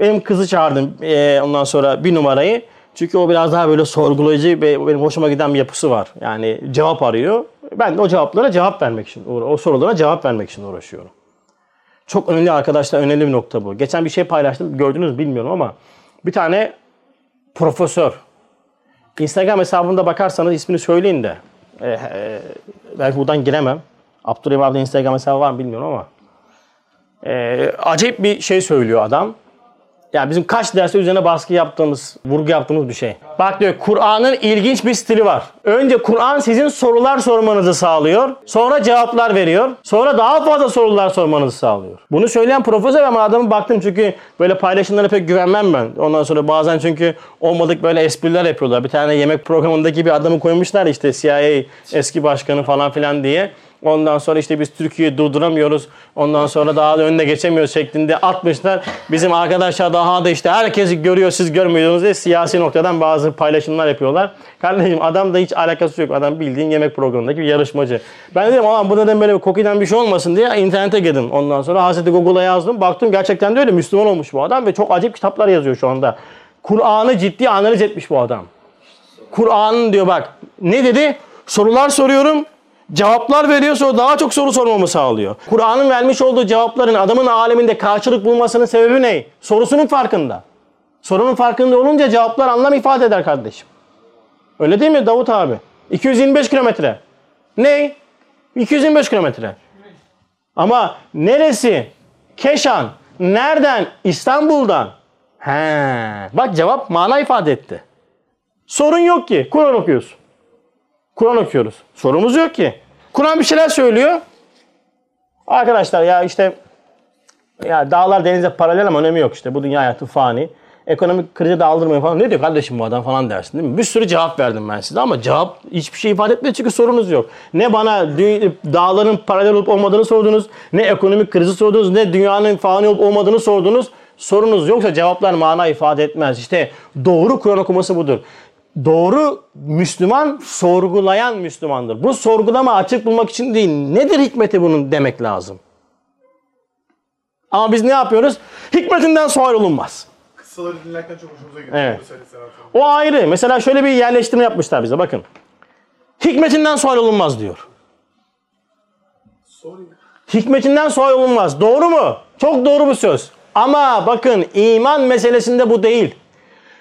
benim kızı çağırdım ee, ondan sonra bir numarayı. Çünkü o biraz daha böyle sorgulayıcı ve benim hoşuma giden bir yapısı var. Yani cevap arıyor. Ben de o cevaplara cevap vermek için, o sorulara cevap vermek için uğraşıyorum. Çok önemli arkadaşlar, önemli bir nokta bu. Geçen bir şey paylaştım, gördünüz bilmiyorum ama bir tane profesör, Instagram hesabında bakarsanız ismini söyleyin de. E, e, belki buradan giremem. Abdurrahim abi Instagram hesabı var mı bilmiyorum ama. E, acayip bir şey söylüyor adam. Yani bizim kaç derste üzerine baskı yaptığımız, vurgu yaptığımız bir şey. Bak diyor Kur'an'ın ilginç bir stili var. Önce Kur'an sizin sorular sormanızı sağlıyor. Sonra cevaplar veriyor. Sonra daha fazla sorular sormanızı sağlıyor. Bunu söyleyen profesör ama adamı baktım çünkü böyle paylaşımlara pek güvenmem ben. Ondan sonra bazen çünkü olmadık böyle espriler yapıyorlar. Bir tane yemek programındaki bir adamı koymuşlar işte CIA eski başkanı falan filan diye. Ondan sonra işte biz Türkiye'yi durduramıyoruz. Ondan sonra daha da önüne geçemiyoruz şeklinde atmışlar. Bizim arkadaşlar daha da işte herkes görüyor siz görmüyorsunuz diye siyasi noktadan bazı paylaşımlar yapıyorlar. Kardeşim adam da hiç alakası yok. Adam bildiğin yemek programındaki bir yarışmacı. Ben dedim ama bu neden böyle bir kokiden bir şey olmasın diye internete girdim. Ondan sonra Hazreti Google'a yazdım. Baktım gerçekten de öyle Müslüman olmuş bu adam ve çok acayip kitaplar yazıyor şu anda. Kur'an'ı ciddi analiz etmiş bu adam. Kur'an'ın diyor bak ne dedi? Sorular soruyorum cevaplar veriyor sonra daha çok soru sormamı sağlıyor. Kur'an'ın vermiş olduğu cevapların adamın aleminde karşılık bulmasının sebebi ne? Sorusunun farkında. Sorunun farkında olunca cevaplar anlam ifade eder kardeşim. Öyle değil mi Davut abi? 225 kilometre. Ne? 225 kilometre. Ama neresi? Keşan. Nereden? İstanbul'dan. He. Bak cevap mana ifade etti. Sorun yok ki. Kur'an okuyorsun. Kur'an okuyoruz. Sorumuz yok ki. Kur'an bir şeyler söylüyor. Arkadaşlar ya işte ya dağlar denize paralel ama önemi yok işte. Bu dünya hayatı fani. Ekonomik krize de aldırmayın falan. Ne diyor kardeşim bu adam falan dersin değil mi? Bir sürü cevap verdim ben size ama cevap hiçbir şey ifade etmiyor çünkü sorunuz yok. Ne bana dağların paralel olup olmadığını sordunuz, ne ekonomik krizi sordunuz, ne dünyanın fani olup olmadığını sordunuz. Sorunuz yoksa cevaplar mana ifade etmez. İşte doğru Kur'an okuması budur doğru Müslüman sorgulayan Müslümandır. Bu sorgulama açık bulmak için değil. Nedir hikmeti bunun demek lazım. Ama biz ne yapıyoruz? Hikmetinden sual olunmaz. Kıssaları dinlerken çok hoşumuza gidiyor. Evet. O ayrı. Mesela şöyle bir yerleştirme yapmışlar bize bakın. Hikmetinden sual olunmaz diyor. Sorry. Hikmetinden sual olunmaz. Doğru mu? Çok doğru bu söz. Ama bakın iman meselesinde bu değil.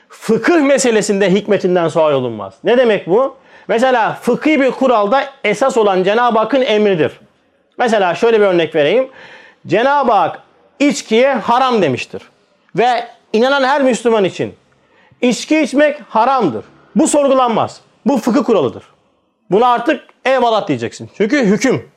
Fıkıh meselesinde hikmetinden sual olunmaz. Ne demek bu? Mesela fıkhi bir kuralda esas olan Cenab-ı Hakk'ın emridir. Mesela şöyle bir örnek vereyim. Cenab-ı Hak içkiye haram demiştir. Ve inanan her Müslüman için içki içmek haramdır. Bu sorgulanmaz. Bu fıkıh kuralıdır. Buna artık eyvallah diyeceksin. Çünkü hüküm.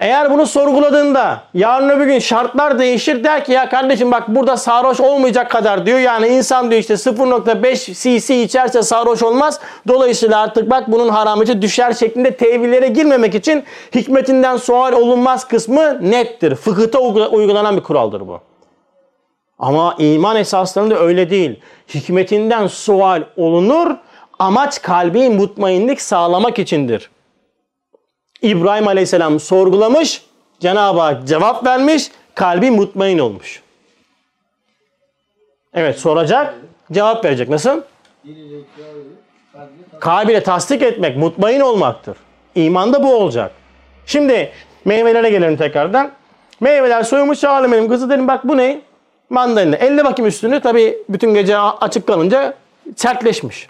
Eğer bunu sorguladığında yarın öbür gün şartlar değişir der ki ya kardeşim bak burada sarhoş olmayacak kadar diyor. Yani insan diyor işte 0.5 cc içerse sarhoş olmaz. Dolayısıyla artık bak bunun harameti düşer şeklinde tevillere girmemek için hikmetinden sual olunmaz kısmı nettir. Fıkıhta uygula- uygulanan bir kuraldır bu. Ama iman esaslarında öyle değil. Hikmetinden sual olunur. Amaç kalbi mutmainlik sağlamak içindir. İbrahim Aleyhisselam sorgulamış, Cenab-ı Hak cevap vermiş, kalbi mutmain olmuş. Evet soracak, cevap verecek. Nasıl? Kalbiyle tasdik etmek, mutmain olmaktır. İmanda bu olacak. Şimdi meyvelere gelelim tekrardan. Meyveler soyulmuş çağırdım benim kızı dedim bak bu ne? Mandalina. Elle bakayım üstünü. Tabii bütün gece açık kalınca sertleşmiş.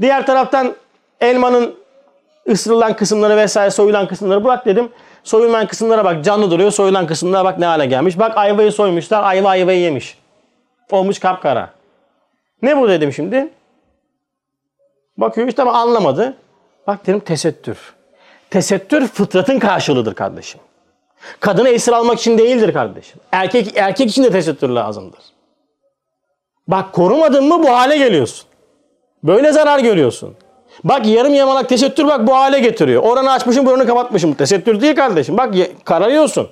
Diğer taraftan elmanın ısırılan kısımları vesaire soyulan kısımları bırak dedim. Soyulan kısımlara bak canlı duruyor. Soyulan kısımlara bak ne hale gelmiş. Bak ayvayı soymuşlar. Ayva ayvayı yemiş. Olmuş kapkara. Ne bu dedim şimdi? Bakıyor işte ama anlamadı. Bak dedim tesettür. Tesettür fıtratın karşılığıdır kardeşim. Kadını esir almak için değildir kardeşim. Erkek erkek için de tesettür lazımdır. Bak korumadın mı bu hale geliyorsun. Böyle zarar görüyorsun. Bak yarım yamalak tesettür bak bu hale getiriyor. Oranı açmışım buranı kapatmışım. Tesettür değil kardeşim. Bak kararıyorsun.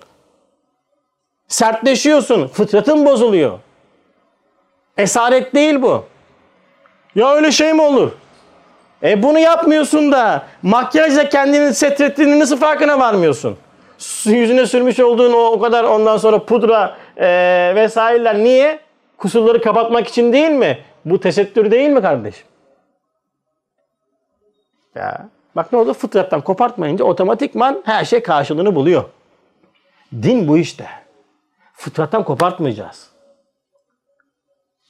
Sertleşiyorsun. Fıtratın bozuluyor. Esaret değil bu. Ya öyle şey mi olur? E bunu yapmıyorsun da makyajla kendini setrettiğinin nasıl farkına varmıyorsun? Su- Yüzüne sürmüş olduğun o, o kadar ondan sonra pudra e, vesaireler niye? Kusurları kapatmak için değil mi? Bu tesettür değil mi kardeşim? Ya. Bak ne oldu? Fıtrattan kopartmayınca otomatikman her şey karşılığını buluyor. Din bu işte. Fıtrattan kopartmayacağız.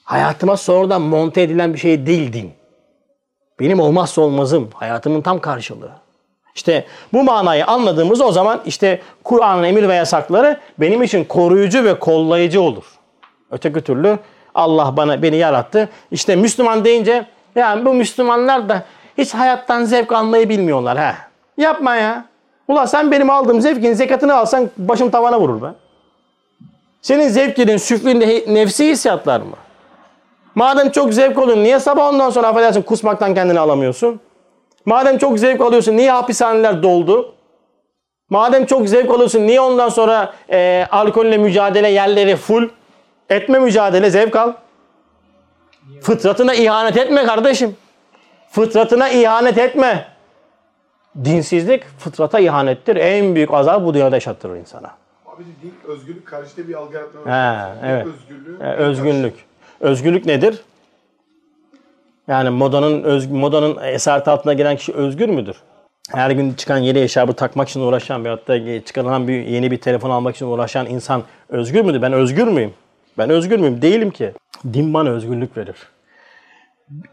Hayatıma sonradan monte edilen bir şey değil din. Benim olmazsa olmazım. Hayatımın tam karşılığı. İşte bu manayı anladığımız o zaman işte Kur'an'ın emir ve yasakları benim için koruyucu ve kollayıcı olur. Öteki türlü Allah bana beni yarattı. İşte Müslüman deyince yani bu Müslümanlar da hiç hayattan zevk almayı bilmiyorlar ha. Yapma ya. Ulan sen benim aldığım zevkin zekatını alsan başım tavana vurur be. Senin zevkinin süflünde he- nefsi hissiyatlar mı? Madem çok zevk alıyorsun niye sabah ondan sonra affedersin kusmaktan kendini alamıyorsun? Madem çok zevk alıyorsun niye hapishaneler doldu? Madem çok zevk alıyorsun niye ondan sonra e, alkolle mücadele yerleri full? Etme mücadele zevk al. Fıtratına ihanet etme kardeşim. Fıtratına ihanet etme. Dinsizlik fıtrata ihanettir. En büyük azap bu dünyada yaşattırır insana. Abi din özgürlük karşıtı bir algı başladı. Din evet. Özgürlüğü. E, özgünlük. Özgürlük nedir? Yani modanın öz, modanın esaret altına giren kişi özgür müdür? Her gün çıkan yeni eşarbı takmak için uğraşan veyahut da çıkarılan bir yeni bir telefon almak için uğraşan insan özgür müdür? Ben özgür müyüm? Ben özgür müyüm? Değilim ki. Din bana özgürlük verir.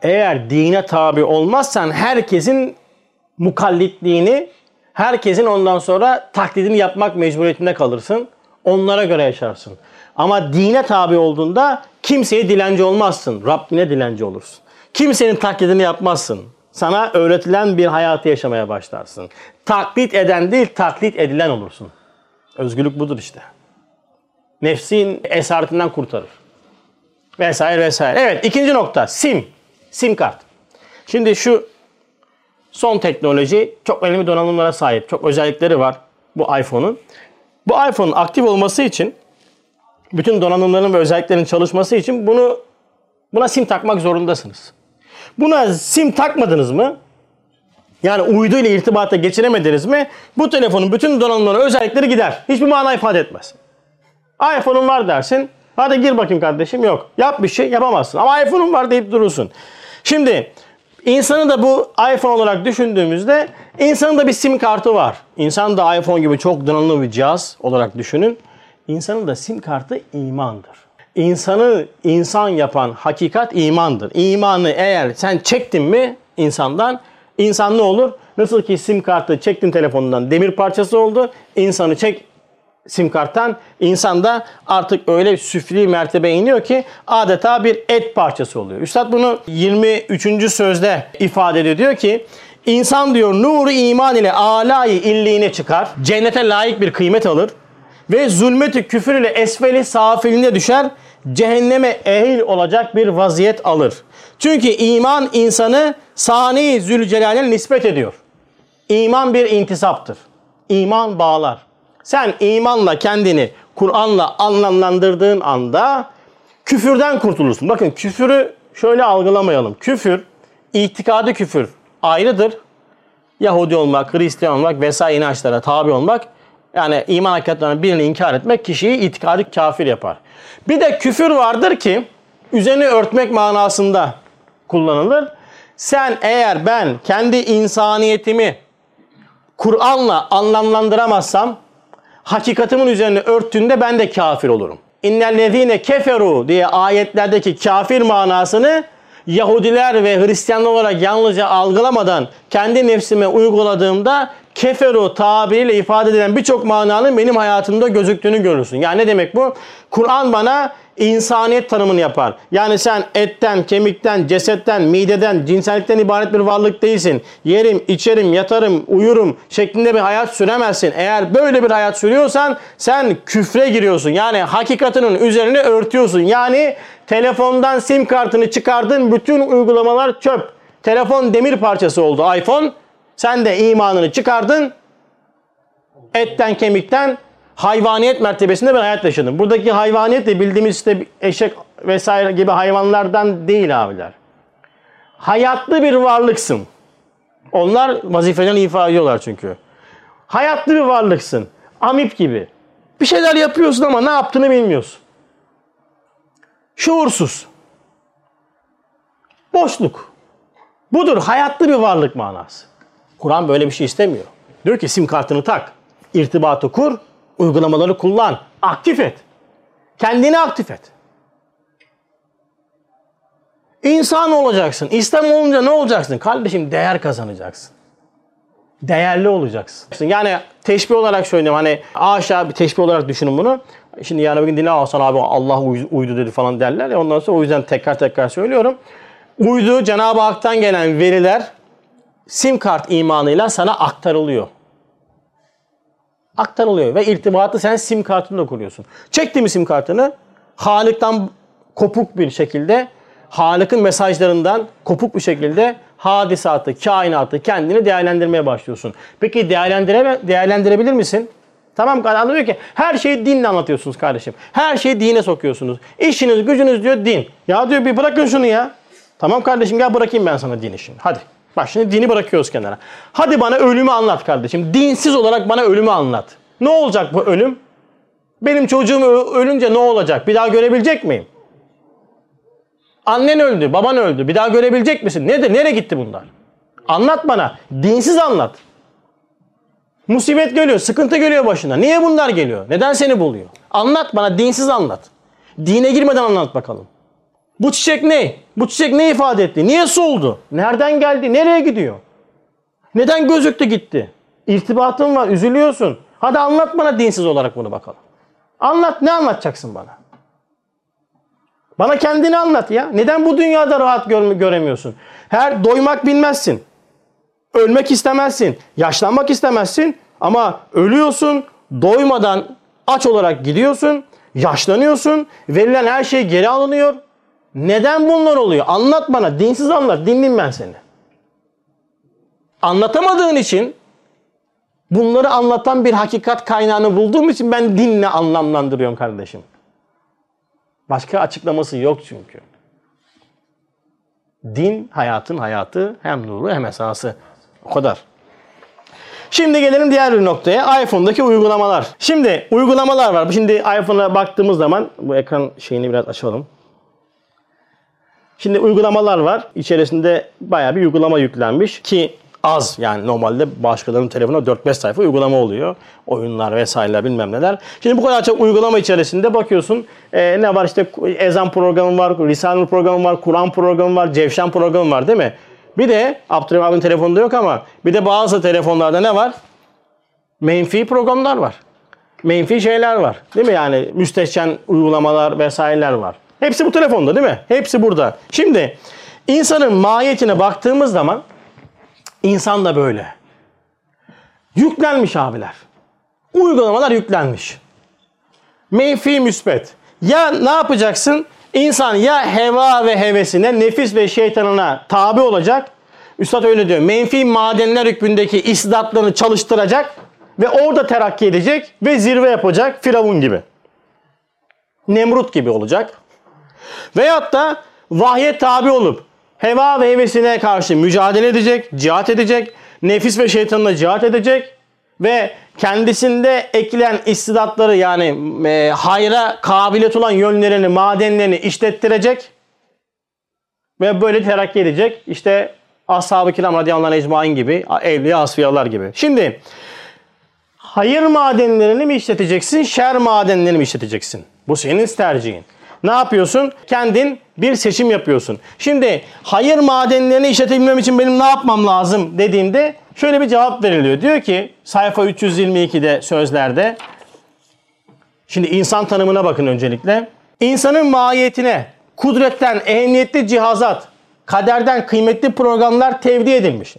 Eğer dine tabi olmazsan herkesin mukallitliğini, herkesin ondan sonra taklidini yapmak mecburiyetinde kalırsın. Onlara göre yaşarsın. Ama dine tabi olduğunda kimseye dilenci olmazsın. Rabbine dilenci olursun. Kimsenin taklidini yapmazsın. Sana öğretilen bir hayatı yaşamaya başlarsın. Taklit eden değil, taklit edilen olursun. Özgürlük budur işte. Nefsin esaretinden kurtarır. Vesaire vesaire. Evet ikinci nokta sim. Sim kart. Şimdi şu son teknoloji çok önemli donanımlara sahip. Çok özellikleri var bu iPhone'un. Bu iPhone'un aktif olması için bütün donanımların ve özelliklerin çalışması için bunu buna sim takmak zorundasınız. Buna sim takmadınız mı? Yani uydu ile irtibata geçiremediniz mi? Bu telefonun bütün donanımları, özellikleri gider. Hiçbir mana ifade etmez. iPhone'un var dersin. Hadi gir bakayım kardeşim. Yok. Yap bir şey yapamazsın. Ama iPhone'un var deyip durursun. Şimdi insanı da bu iPhone olarak düşündüğümüzde insanın da bir sim kartı var. İnsan da iPhone gibi çok donanımlı bir cihaz olarak düşünün. İnsanın da sim kartı imandır. insanı insan yapan hakikat imandır. İmanı eğer sen çektin mi insandan insan ne olur? Nasıl ki sim kartı çektin telefonundan demir parçası oldu. İnsanı çek sim karttan insan da artık öyle süfli mertebe iniyor ki adeta bir et parçası oluyor. Üstad bunu 23. sözde ifade ediyor. Diyor ki insan diyor nuru iman ile alayı illiğine çıkar. Cennete layık bir kıymet alır. Ve zulmeti küfür ile esfeli safiline düşer. Cehenneme ehil olacak bir vaziyet alır. Çünkü iman insanı sani Zülcelal'e nispet ediyor. İman bir intisaptır. İman bağlar. Sen imanla kendini Kur'an'la anlamlandırdığın anda küfürden kurtulursun. Bakın küfürü şöyle algılamayalım. Küfür, itikadi küfür ayrıdır. Yahudi olmak, Hristiyan olmak vesaire inançlara tabi olmak yani iman hakikaten birini inkar etmek kişiyi itikadi kafir yapar. Bir de küfür vardır ki üzerini örtmek manasında kullanılır. Sen eğer ben kendi insaniyetimi Kur'an'la anlamlandıramazsam hakikatimin üzerine örttüğünde ben de kafir olurum. İnnellezine keferu diye ayetlerdeki kafir manasını Yahudiler ve Hristiyanlar olarak yalnızca algılamadan kendi nefsime uyguladığımda keferu tabiriyle ifade edilen birçok mananın benim hayatımda gözüktüğünü görürsün. Yani ne demek bu? Kur'an bana insaniyet tanımını yapar. Yani sen etten, kemikten, cesetten, mideden, cinsellikten ibaret bir varlık değilsin. Yerim, içerim, yatarım, uyurum şeklinde bir hayat süremezsin. Eğer böyle bir hayat sürüyorsan sen küfre giriyorsun. Yani hakikatinin üzerine örtüyorsun. Yani telefondan sim kartını çıkardın bütün uygulamalar çöp. Telefon demir parçası oldu iPhone. Sen de imanını çıkardın. Etten kemikten hayvaniyet mertebesinde bir hayat yaşadın. Buradaki hayvaniyet de bildiğimiz işte eşek vesaire gibi hayvanlardan değil abiler. Hayatlı bir varlıksın. Onlar vazifelerini ifa ediyorlar çünkü. Hayatlı bir varlıksın. Amip gibi. Bir şeyler yapıyorsun ama ne yaptığını bilmiyorsun. Şuursuz. Boşluk. Budur hayatlı bir varlık manası. Kur'an böyle bir şey istemiyor. Diyor ki sim kartını tak, irtibatı kur, uygulamaları kullan, aktif et. Kendini aktif et. İnsan olacaksın. İslam olunca ne olacaksın? Kardeşim değer kazanacaksın. Değerli olacaksın. Yani teşbih olarak söylüyorum hani aşağı bir teşbih olarak düşünün bunu. Şimdi yarın bir gün dinle Hasan abi Allah uydu dedi falan derler ya ondan sonra o yüzden tekrar tekrar söylüyorum. Uydu Cenab-ı Hak'tan gelen veriler sim kart imanıyla sana aktarılıyor. Aktarılıyor ve irtibatı sen sim kartında kuruyorsun. Çekti mi sim kartını Halık'tan kopuk bir şekilde Halık'ın mesajlarından kopuk bir şekilde hadisatı, kainatı kendini değerlendirmeye başlıyorsun. Peki değerlendire, değerlendirebilir misin? Tamam adam diyor ki her şeyi dinle anlatıyorsunuz kardeşim. Her şeyi dine sokuyorsunuz. İşiniz gücünüz diyor din. Ya diyor bir bırakın şunu ya. Tamam kardeşim gel bırakayım ben sana din işini. Hadi. Bak şimdi dini bırakıyoruz kenara. Hadi bana ölümü anlat kardeşim. Dinsiz olarak bana ölümü anlat. Ne olacak bu ölüm? Benim çocuğum ölünce ne olacak? Bir daha görebilecek miyim? Annen öldü, baban öldü. Bir daha görebilecek misin? Nedir? Nereye gitti bunlar? Anlat bana. Dinsiz anlat. Musibet geliyor, sıkıntı geliyor başına. Niye bunlar geliyor? Neden seni buluyor? Anlat bana, dinsiz anlat. Dine girmeden anlat bakalım. Bu çiçek ne? Bu çiçek ne ifade etti? Niye soldu? Nereden geldi? Nereye gidiyor? Neden gözüktü gitti? İrtibatın var, üzülüyorsun. Hadi anlat bana dinsiz olarak bunu bakalım. Anlat, ne anlatacaksın bana? Bana kendini anlat ya. Neden bu dünyada rahat görme, göremiyorsun? Her doymak bilmezsin. Ölmek istemezsin. Yaşlanmak istemezsin. Ama ölüyorsun. Doymadan aç olarak gidiyorsun. Yaşlanıyorsun. Verilen her şey geri alınıyor. Neden bunlar oluyor? Anlat bana. Dinsiz anlat. Dinleyeyim ben seni. Anlatamadığın için bunları anlatan bir hakikat kaynağını bulduğum için ben dinle anlamlandırıyorum kardeşim. Başka açıklaması yok çünkü. Din hayatın hayatı hem nuru hem esası. O kadar. Şimdi gelelim diğer bir noktaya. iPhone'daki uygulamalar. Şimdi uygulamalar var. Şimdi iPhone'a baktığımız zaman bu ekran şeyini biraz açalım. Şimdi uygulamalar var. İçerisinde bayağı bir uygulama yüklenmiş ki az. Yani normalde başkalarının telefonuna 4-5 sayfa uygulama oluyor. Oyunlar vesaireler bilmem neler. Şimdi bu kadar çok uygulama içerisinde bakıyorsun e, ne var işte ezan programı var, Risale programı var, Kur'an programı var, Cevşen programı var değil mi? Bir de Abdurrahman abinin telefonunda yok ama bir de bazı telefonlarda ne var? Menfi programlar var. Menfi şeyler var. Değil mi? Yani müstehcen uygulamalar vesaireler var. Hepsi bu telefonda değil mi? Hepsi burada. Şimdi insanın mahiyetine baktığımız zaman insan da böyle. Yüklenmiş abiler. Uygulamalar yüklenmiş. Menfi müspet. Ya ne yapacaksın? İnsan ya heva ve hevesine, nefis ve şeytanına tabi olacak. Üstad öyle diyor. Menfi madenler hükmündeki istidatlarını çalıştıracak ve orada terakki edecek ve zirve yapacak Firavun gibi. Nemrut gibi olacak. Veyahut da vahye tabi olup heva ve hevesine karşı mücadele edecek, cihat edecek, nefis ve şeytanına cihat edecek ve kendisinde ekilen istidatları yani e, hayra kabiliyet olan yönlerini, madenlerini işlettirecek ve böyle terakki edecek. İşte Ashab-ı Kiram radıyallahu ecmain gibi, evliya asfiyalar gibi. Şimdi hayır madenlerini mi işleteceksin, şer madenlerini mi işleteceksin? Bu senin tercihin. Ne yapıyorsun? Kendin bir seçim yapıyorsun. Şimdi hayır madenlerini işletebilmem için benim ne yapmam lazım dediğimde şöyle bir cevap veriliyor. Diyor ki sayfa 322'de sözlerde Şimdi insan tanımına bakın öncelikle. İnsanın mahiyetine kudretten ehemmiyetli cihazat, kaderden kıymetli programlar tevdi edilmiş.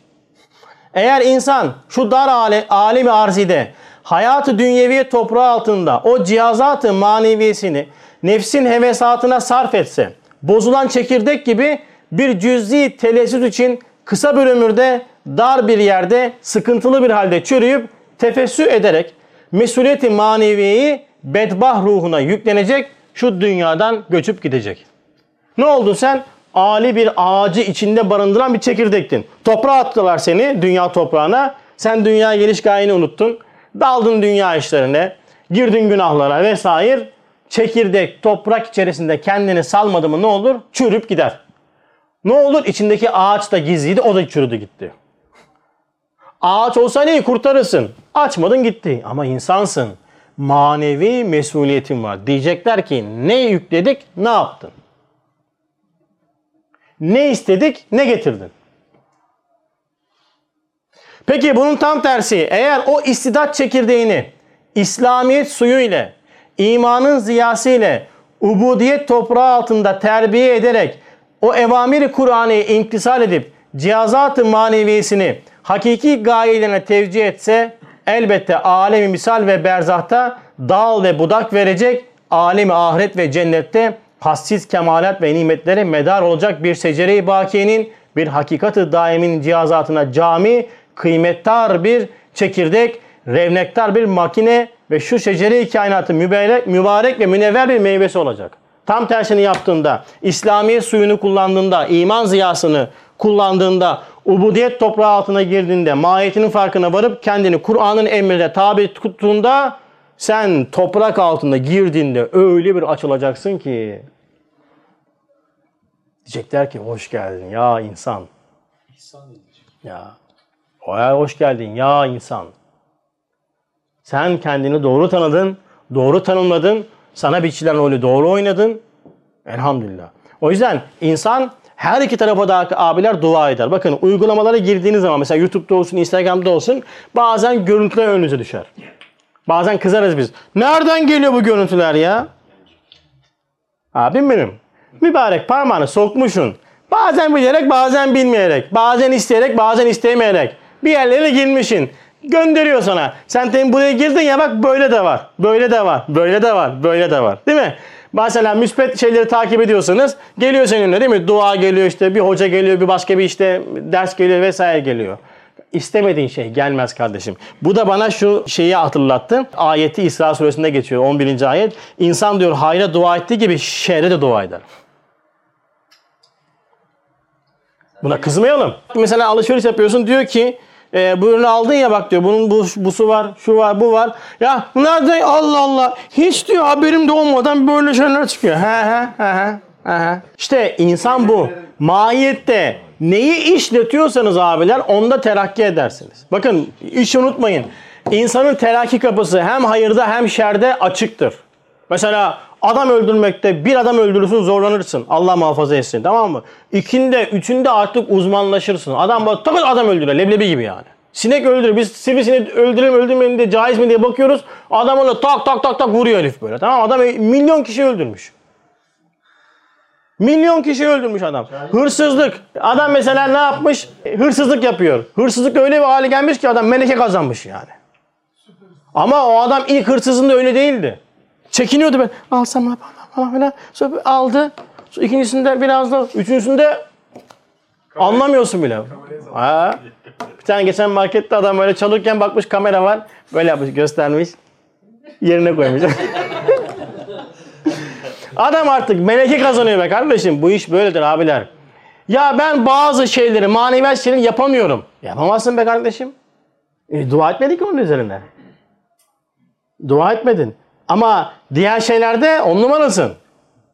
Eğer insan şu dar ale, alemi arzide hayatı dünyevi toprağı altında o cihazatı maneviyesini nefsin hevesatına sarf etse, bozulan çekirdek gibi bir cüz'i telessüt için kısa bir ömürde dar bir yerde sıkıntılı bir halde çürüyüp tefessü ederek mesuliyeti maneviyeyi bedbah ruhuna yüklenecek şu dünyadan göçüp gidecek. Ne oldun sen? Ali bir ağacı içinde barındıran bir çekirdektin. Toprağa attılar seni dünya toprağına. Sen dünya geliş gayeni unuttun. Daldın dünya işlerine. Girdin günahlara vesaire. Çekirdek toprak içerisinde kendini salmadı mı ne olur? Çürüp gider. Ne olur? İçindeki ağaç da gizliydi o da çürüdü gitti. Ağaç olsa neyi kurtarırsın? Açmadın gitti. Ama insansın. Manevi mesuliyetin var. Diyecekler ki ne yükledik ne yaptın? Ne istedik ne getirdin? Peki bunun tam tersi eğer o istidat çekirdeğini İslamiyet suyu ile imanın ziyası ile ubudiyet toprağı altında terbiye ederek o evamiri Kur'an'ı imtisal edip cihazat-ı maneviyesini hakiki gayelerine tevcih etse elbette alemi misal ve berzahta dal ve budak verecek alemi ahiret ve cennette hassiz kemalat ve nimetlere medar olacak bir secere-i bakiyenin bir hakikati daimin cihazatına cami, kıymettar bir çekirdek, revnektar bir makine ve şu şecere-i kainatı mübarek, mübarek ve münevver bir meyvesi olacak. Tam tersini yaptığında, İslamiyet suyunu kullandığında, iman ziyasını kullandığında, ubudiyet toprağı altına girdiğinde, mahiyetinin farkına varıp kendini Kur'an'ın emrine tabi tuttuğunda sen toprak altında girdiğinde öyle bir açılacaksın ki diyecekler ki hoş geldin ya insan. Ya. Oya hoş geldin ya insan. Sen kendini doğru tanıdın, doğru tanımladın, sana biçilen rolü doğru oynadın. Elhamdülillah. O yüzden insan her iki tarafa da abiler dua eder. Bakın uygulamalara girdiğiniz zaman mesela YouTube'da olsun, Instagram'da olsun bazen görüntüler önünüze düşer. Bazen kızarız biz. Nereden geliyor bu görüntüler ya? Abim benim. Mübarek parmağını sokmuşsun. Bazen bilerek bazen bilmeyerek. Bazen isteyerek bazen istemeyerek. Bir yerlere girmişsin. Gönderiyor sana. Sen tabii buraya girdin ya bak böyle de var. Böyle de var. Böyle de var. Böyle de var. Değil mi? Mesela müspet şeyleri takip ediyorsanız geliyor senin önüne değil mi? Dua geliyor işte bir hoca geliyor bir başka bir işte ders geliyor vesaire geliyor. İstemediğin şey gelmez kardeşim. Bu da bana şu şeyi hatırlattı. Ayeti İsra suresinde geçiyor 11. ayet. İnsan diyor hayra dua ettiği gibi şerre de dua eder. Buna kızmayalım. Mesela alışveriş yapıyorsun diyor ki e, bu ürünü aldın ya bak diyor bunun bu, busu var, şu var, bu var. Ya nerede Allah Allah hiç diyor haberim de olmadan böyle şeyler çıkıyor. He he he he. he. İşte insan bu. Mahiyette neyi işletiyorsanız abiler onda terakki edersiniz. Bakın işi unutmayın. İnsanın terakki kapısı hem hayırda hem şerde açıktır. Mesela adam öldürmekte bir adam öldürürsün zorlanırsın. Allah muhafaza etsin tamam mı? İkinde, üçünde artık uzmanlaşırsın. Adam bak takır adam öldürüyor leblebi gibi yani. Sinek öldürür. Biz sivrisinek öldürelim öldürmeyelim diye caiz mi diye bakıyoruz. Adam öyle tak tak tak tak vuruyor herif böyle. Tamam? Adam milyon kişi öldürmüş. Milyon kişi öldürmüş adam. Hırsızlık. Adam mesela ne yapmış? Hırsızlık yapıyor. Hırsızlık öyle bir hale gelmiş ki adam meleke kazanmış yani. Ama o adam ilk hırsızında öyle değildi. Çekiniyordu ben. Alsam mı falan filan. Sonra aldı. Sonra ikincisinde biraz da. Üçüncüsünde anlamıyorsun bile. Ha. Bir tane geçen markette adam böyle çalırken bakmış kamera var. Böyle yapmış göstermiş. Yerine koymuş. Adam artık meleke kazanıyor be kardeşim. Bu iş böyledir abiler. Ya ben bazı şeyleri, maneviyat şeyleri yapamıyorum. Yapamazsın be kardeşim. E, dua etmedik onun üzerine. Dua etmedin. Ama diğer şeylerde on numarasın.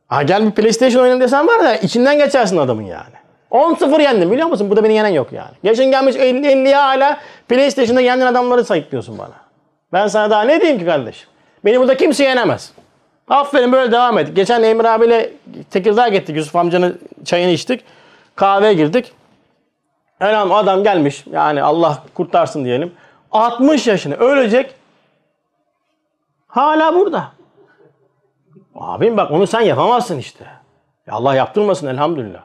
Ha gel bir PlayStation oynayalım desen var ya içinden geçersin adamın yani. 10-0 yendim biliyor musun? Burada beni yenen yok yani. Geçen gelmiş 50-50'ye hala PlayStation'da yenen adamları sayıklıyorsun bana. Ben sana daha ne diyeyim ki kardeşim? Beni burada kimse yenemez. Aferin böyle devam et. Geçen Emre abiyle Tekirdağ'a gittik. Yusuf amcanın çayını içtik. Kahveye girdik. Elham adam gelmiş. Yani Allah kurtarsın diyelim. 60 yaşını ölecek. Hala burada. Abim bak onu sen yapamazsın işte. Ya Allah yaptırmasın elhamdülillah.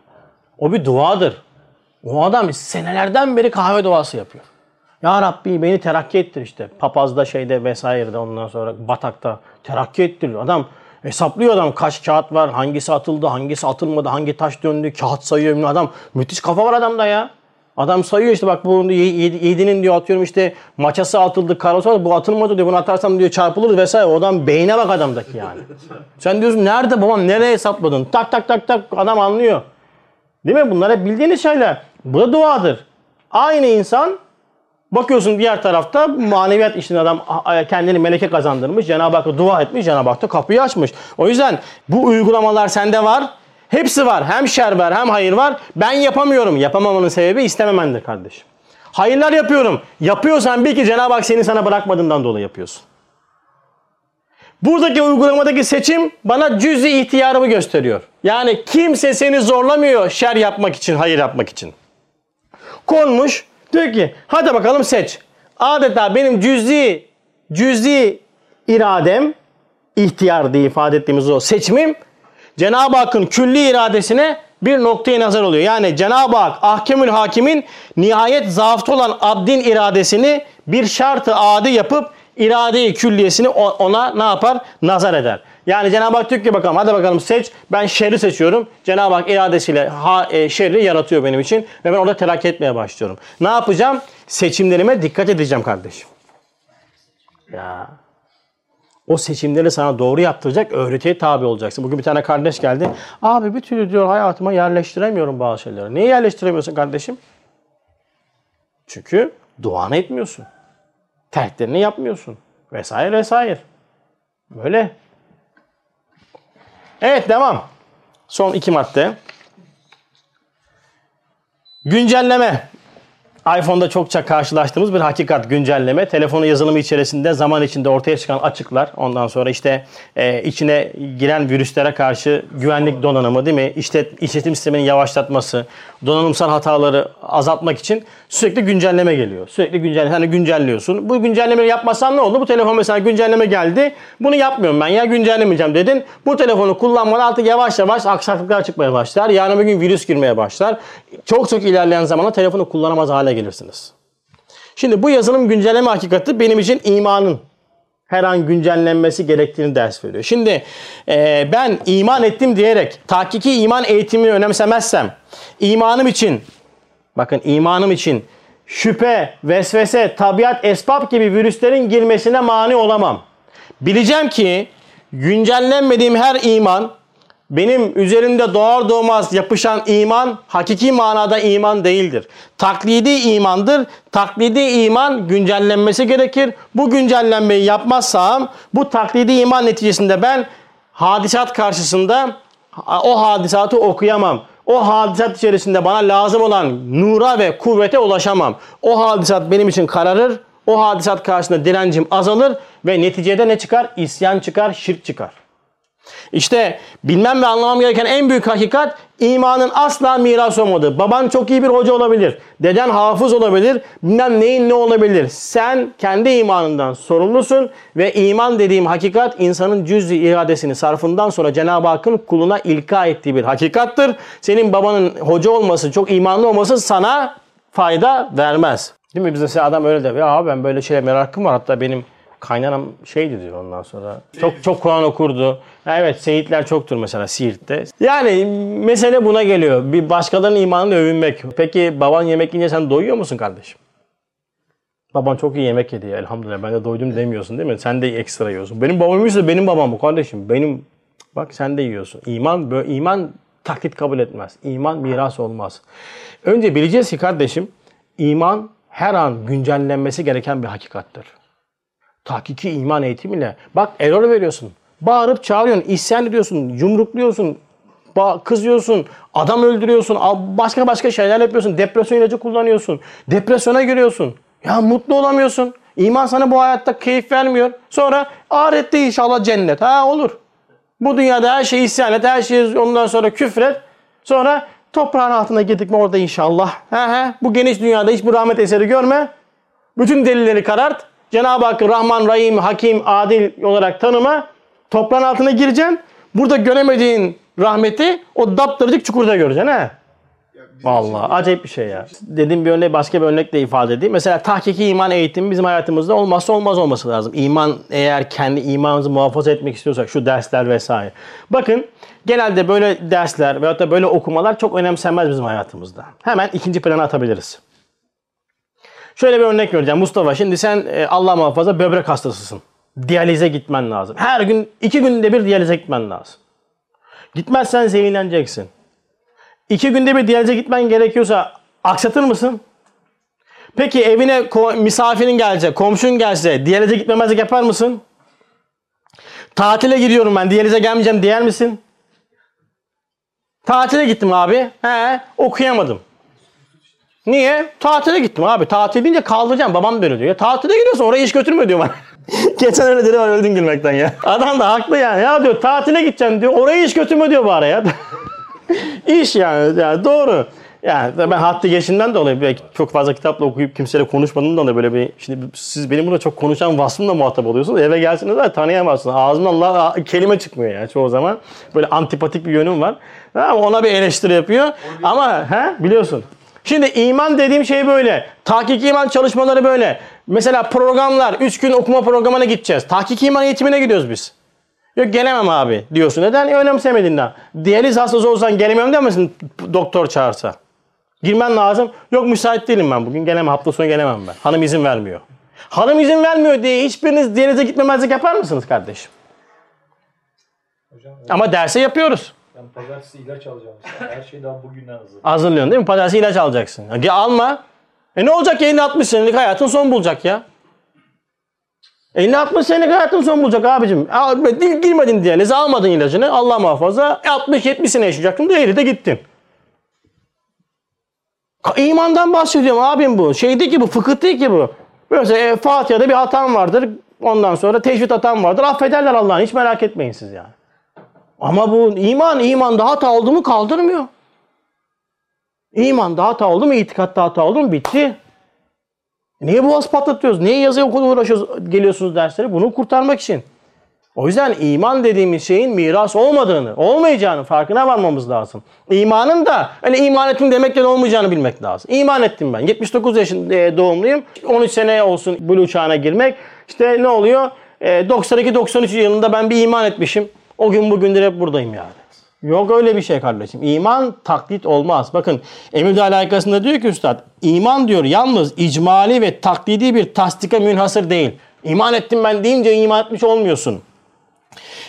O bir duadır. O adam senelerden beri kahve duası yapıyor. Ya Rabbi beni terakki ettir işte. Papazda şeyde vesairede ondan sonra batakta terakki ettir. Adam hesaplıyor adam kaç kağıt var, hangisi atıldı, hangisi atılmadı, hangi taş döndü, kağıt sayıyor. Adam müthiş kafa var adamda ya. Adam sayıyor işte bak bu 7'nin diyor atıyorum işte maçası atıldı, atıldı, bu atılmadı diyor. Bunu atarsam diyor çarpılır vesaire. O adam beyne bak adamdaki yani. Sen diyorsun nerede babam nereye hesapladın? Tak tak tak tak adam anlıyor. Değil mi? Bunlar hep bildiğiniz şeyler. Bu da duadır. Aynı insan bakıyorsun diğer tarafta maneviyat işinde adam kendini meleke kazandırmış. Cenab-ı Hakk'a dua etmiş. Cenab-ı Hak da kapıyı açmış. O yüzden bu uygulamalar sende var. Hepsi var. Hem şer var hem hayır var. Ben yapamıyorum. Yapamamanın sebebi istememendir kardeşim. Hayırlar yapıyorum. Yapıyorsan bil ki Cenab-ı Hak seni sana bırakmadığından dolayı yapıyorsun. Buradaki uygulamadaki seçim bana cüzi ihtiyarımı gösteriyor. Yani kimse seni zorlamıyor şer yapmak için, hayır yapmak için. Konmuş diyor ki hadi bakalım seç. Adeta benim cüzi, cüzi iradem, ihtiyar diye ifade ettiğimiz o seçimim Cenab-ı Hakk'ın külli iradesine bir noktaya nazar oluyor. Yani Cenab-ı Hak ahkemül hakimin nihayet zaafta olan abdin iradesini bir şartı adi yapıp iradeyi külliyesini ona ne yapar? Nazar eder. Yani Cenab-ı Hak diyor ki bakalım hadi bakalım seç. Ben şerri seçiyorum. Cenab-ı Hak iradesiyle ha, e, şerri yaratıyor benim için. Ve ben orada terakki etmeye başlıyorum. Ne yapacağım? Seçimlerime dikkat edeceğim kardeşim. Ya. O seçimleri sana doğru yaptıracak öğretiye tabi olacaksın. Bugün bir tane kardeş geldi. Abi bir türlü diyor hayatıma yerleştiremiyorum bazı şeyleri. Niye yerleştiremiyorsun kardeşim? Çünkü duanı etmiyorsun. Terklerini yapmıyorsun. Vesaire vesaire. Böyle. Evet devam. Son iki madde. Güncelleme. iPhone'da çokça karşılaştığımız bir hakikat güncelleme. Telefonun yazılımı içerisinde zaman içinde ortaya çıkan açıklar. Ondan sonra işte e, içine giren virüslere karşı güvenlik donanımı değil mi? İşte işletim sisteminin yavaşlatması, donanımsal hataları azaltmak için sürekli güncelleme geliyor. Sürekli güncelleme. Hani güncelliyorsun. Bu güncellemeyi yapmasan ne oldu? Bu telefon mesela güncelleme geldi. Bunu yapmıyorum ben ya güncellemeyeceğim dedin. Bu telefonu kullanmadan artık yavaş yavaş aksaklıklar çıkmaya başlar. Yarın bir gün virüs girmeye başlar. Çok çok ilerleyen zamanda telefonu kullanamaz hale gelirsiniz. Şimdi bu yazılım güncelleme hakikati benim için imanın her an güncellenmesi gerektiğini ders veriyor. Şimdi e, ben iman ettim diyerek tahkiki iman eğitimini önemsemezsem imanım için bakın imanım için şüphe, vesvese, tabiat, esbab gibi virüslerin girmesine mani olamam. Bileceğim ki güncellenmediğim her iman benim üzerimde doğar doğmaz yapışan iman hakiki manada iman değildir. Taklidi imandır. Taklidi iman güncellenmesi gerekir. Bu güncellenmeyi yapmazsam bu taklidi iman neticesinde ben hadisat karşısında o hadisatı okuyamam. O hadisat içerisinde bana lazım olan nura ve kuvvete ulaşamam. O hadisat benim için kararır. O hadisat karşısında direncim azalır ve neticede ne çıkar? İsyan çıkar, şirk çıkar. İşte bilmem ve anlamam gereken en büyük hakikat imanın asla miras olmadığı. Baban çok iyi bir hoca olabilir. Deden hafız olabilir. Bilmem neyin ne olabilir. Sen kendi imanından sorumlusun ve iman dediğim hakikat insanın cüz-i iradesini sarfından sonra Cenab-ı Hakk'ın kuluna ilka ettiği bir hakikattır. Senin babanın hoca olması, çok imanlı olması sana fayda vermez. Değil mi? Bizde mesela adam öyle der. Ya abi ben böyle şeye merakım var. Hatta benim kaynanam şeydi diyor ondan sonra. Çok çok Kur'an okurdu. Evet seyitler çoktur mesela Siirt'te. Yani mesele buna geliyor. Bir başkalarının imanını övünmek. Peki baban yemek yiyince sen doyuyor musun kardeşim? Baban çok iyi yemek yedi ya elhamdülillah ben de doydum demiyorsun değil mi? Sen de ekstra yiyorsun. Benim babam ise benim babam bu kardeşim. Benim bak sen de yiyorsun. İman böyle iman taklit kabul etmez. İman miras olmaz. Önce bileceğiz ki kardeşim iman her an güncellenmesi gereken bir hakikattır tahkiki iman eğitimiyle bak error veriyorsun. Bağırıp çağırıyorsun, isyan ediyorsun, yumrukluyorsun, kızıyorsun, adam öldürüyorsun, başka başka şeyler yapıyorsun, depresyon ilacı kullanıyorsun, depresyona giriyorsun. Ya mutlu olamıyorsun. İman sana bu hayatta keyif vermiyor. Sonra ahirette inşallah cennet. Ha olur. Bu dünyada her şeyi isyan et, her şeyi ondan sonra küfret. Sonra toprağın altına girdik mi orada inşallah. He he. Bu geniş dünyada hiç bu rahmet eseri görme. Bütün delilleri karart. Cenab-ı Hakk'ı Rahman, Rahim, Hakim, Adil olarak tanıma. Toprağın altına gireceksin. Burada göremediğin rahmeti o daptırıcık çukurda göreceksin. Bizim Vallahi acayip bir şey ya. Dediğim bir örnek başka bir örnekle ifade edeyim. Mesela tahkiki iman eğitimi bizim hayatımızda olmazsa olmaz olması lazım. İman eğer kendi imanımızı muhafaza etmek istiyorsak şu dersler vesaire. Bakın genelde böyle dersler veyahut da böyle okumalar çok önemsenmez bizim hayatımızda. Hemen ikinci plana atabiliriz. Şöyle bir örnek vereceğim. Mustafa şimdi sen e, Allah muhafaza böbrek hastasısın. Diyalize gitmen lazım. Her gün iki günde bir diyalize gitmen lazım. Gitmezsen zehirleneceksin. İki günde bir diyalize gitmen gerekiyorsa aksatır mısın? Peki evine misafirin gelecek, komşun gelse diyalize gitmemezlik yapar mısın? Tatile gidiyorum ben diyalize gelmeyeceğim diyer misin? Tatile gittim abi. He, okuyamadım. Niye? Tatile gittim abi. Tatil deyince kaldıracağım. Babam da öyle diyor. Ya tatile gidiyorsun oraya iş götürme diyor bana. Geçen öyle dedi var öldüm gülmekten ya. Adam da haklı yani. Ya diyor tatile gideceksin diyor. Oraya iş götürme diyor bana ya. İş yani, yani doğru. Yani ben haddi geçinden dolayı belki çok fazla kitapla okuyup kimseyle konuşmadığımdan dolayı böyle bir şimdi siz benim burada çok konuşan vasfımla muhatap oluyorsunuz. Eve gelseniz de tanıyamazsınız. Ağzımdan Allah kelime çıkmıyor yani çoğu zaman. Böyle antipatik bir yönüm var. Ama ona bir eleştiri yapıyor. Ama he biliyorsun. Şimdi iman dediğim şey böyle. Tahkik iman çalışmaları böyle. Mesela programlar, 3 gün okuma programına gideceğiz. Tahkik iman eğitimine gidiyoruz biz. Yok gelemem abi diyorsun. Neden? E, önemsemediğinden. Diyaliz hastası olsan gelemem demesin doktor çağırsa. Girmen lazım. Yok müsait değilim ben bugün gelemem. Hafta sonu gelemem ben. Hanım izin vermiyor. Hanım izin vermiyor diye hiçbiriniz diyalize gitmemezlik yapar mısınız kardeşim? Hocam Ama derse yapıyoruz. Ben pazartesi ilaç alacağım. Her şey daha bugünden hazır. Hazırlıyorsun değil mi? Pazartesi ilaç alacaksın. Ya, alma. E ne olacak ki 50-60 senelik hayatın son bulacak ya. 50-60 senelik hayatın son bulacak abicim. Girmedin. Neyse almadın ilacını. Allah muhafaza. 60-70 sene yaşayacaktın. Değeri de gittin. İmandan bahsediyorum abim bu. Şey değil ki bu. Fıkıh değil ki bu. Mesela e, Fatiha'da bir hatam vardır. Ondan sonra teşvit hatam vardır. Affederler Allah'ın. Hiç merak etmeyin siz yani. Ama bu iman, imanda hata oldu mu kaldırmıyor. İmanda hata oldu mu, itikatta hata oldu mu bitti. Niye boğaz patlatıyoruz? Niye yazıya okula uğraşıyoruz, geliyorsunuz derslere? Bunu kurtarmak için. O yüzden iman dediğimiz şeyin miras olmadığını, olmayacağını farkına varmamız lazım. İmanın da öyle iman ettim demekle olmayacağını bilmek lazım. İman ettim ben. 79 yaşında e, doğumluyum. 13 sene olsun Blue çağına girmek. İşte ne oluyor? E, 92-93 yılında ben bir iman etmişim. O gün bugündür hep buradayım yani. Yok öyle bir şey kardeşim. İman taklit olmaz. Bakın Emir alakasında diyor ki üstad iman diyor yalnız icmali ve taklidi bir tasdike münhasır değil. İman ettim ben deyince iman etmiş olmuyorsun.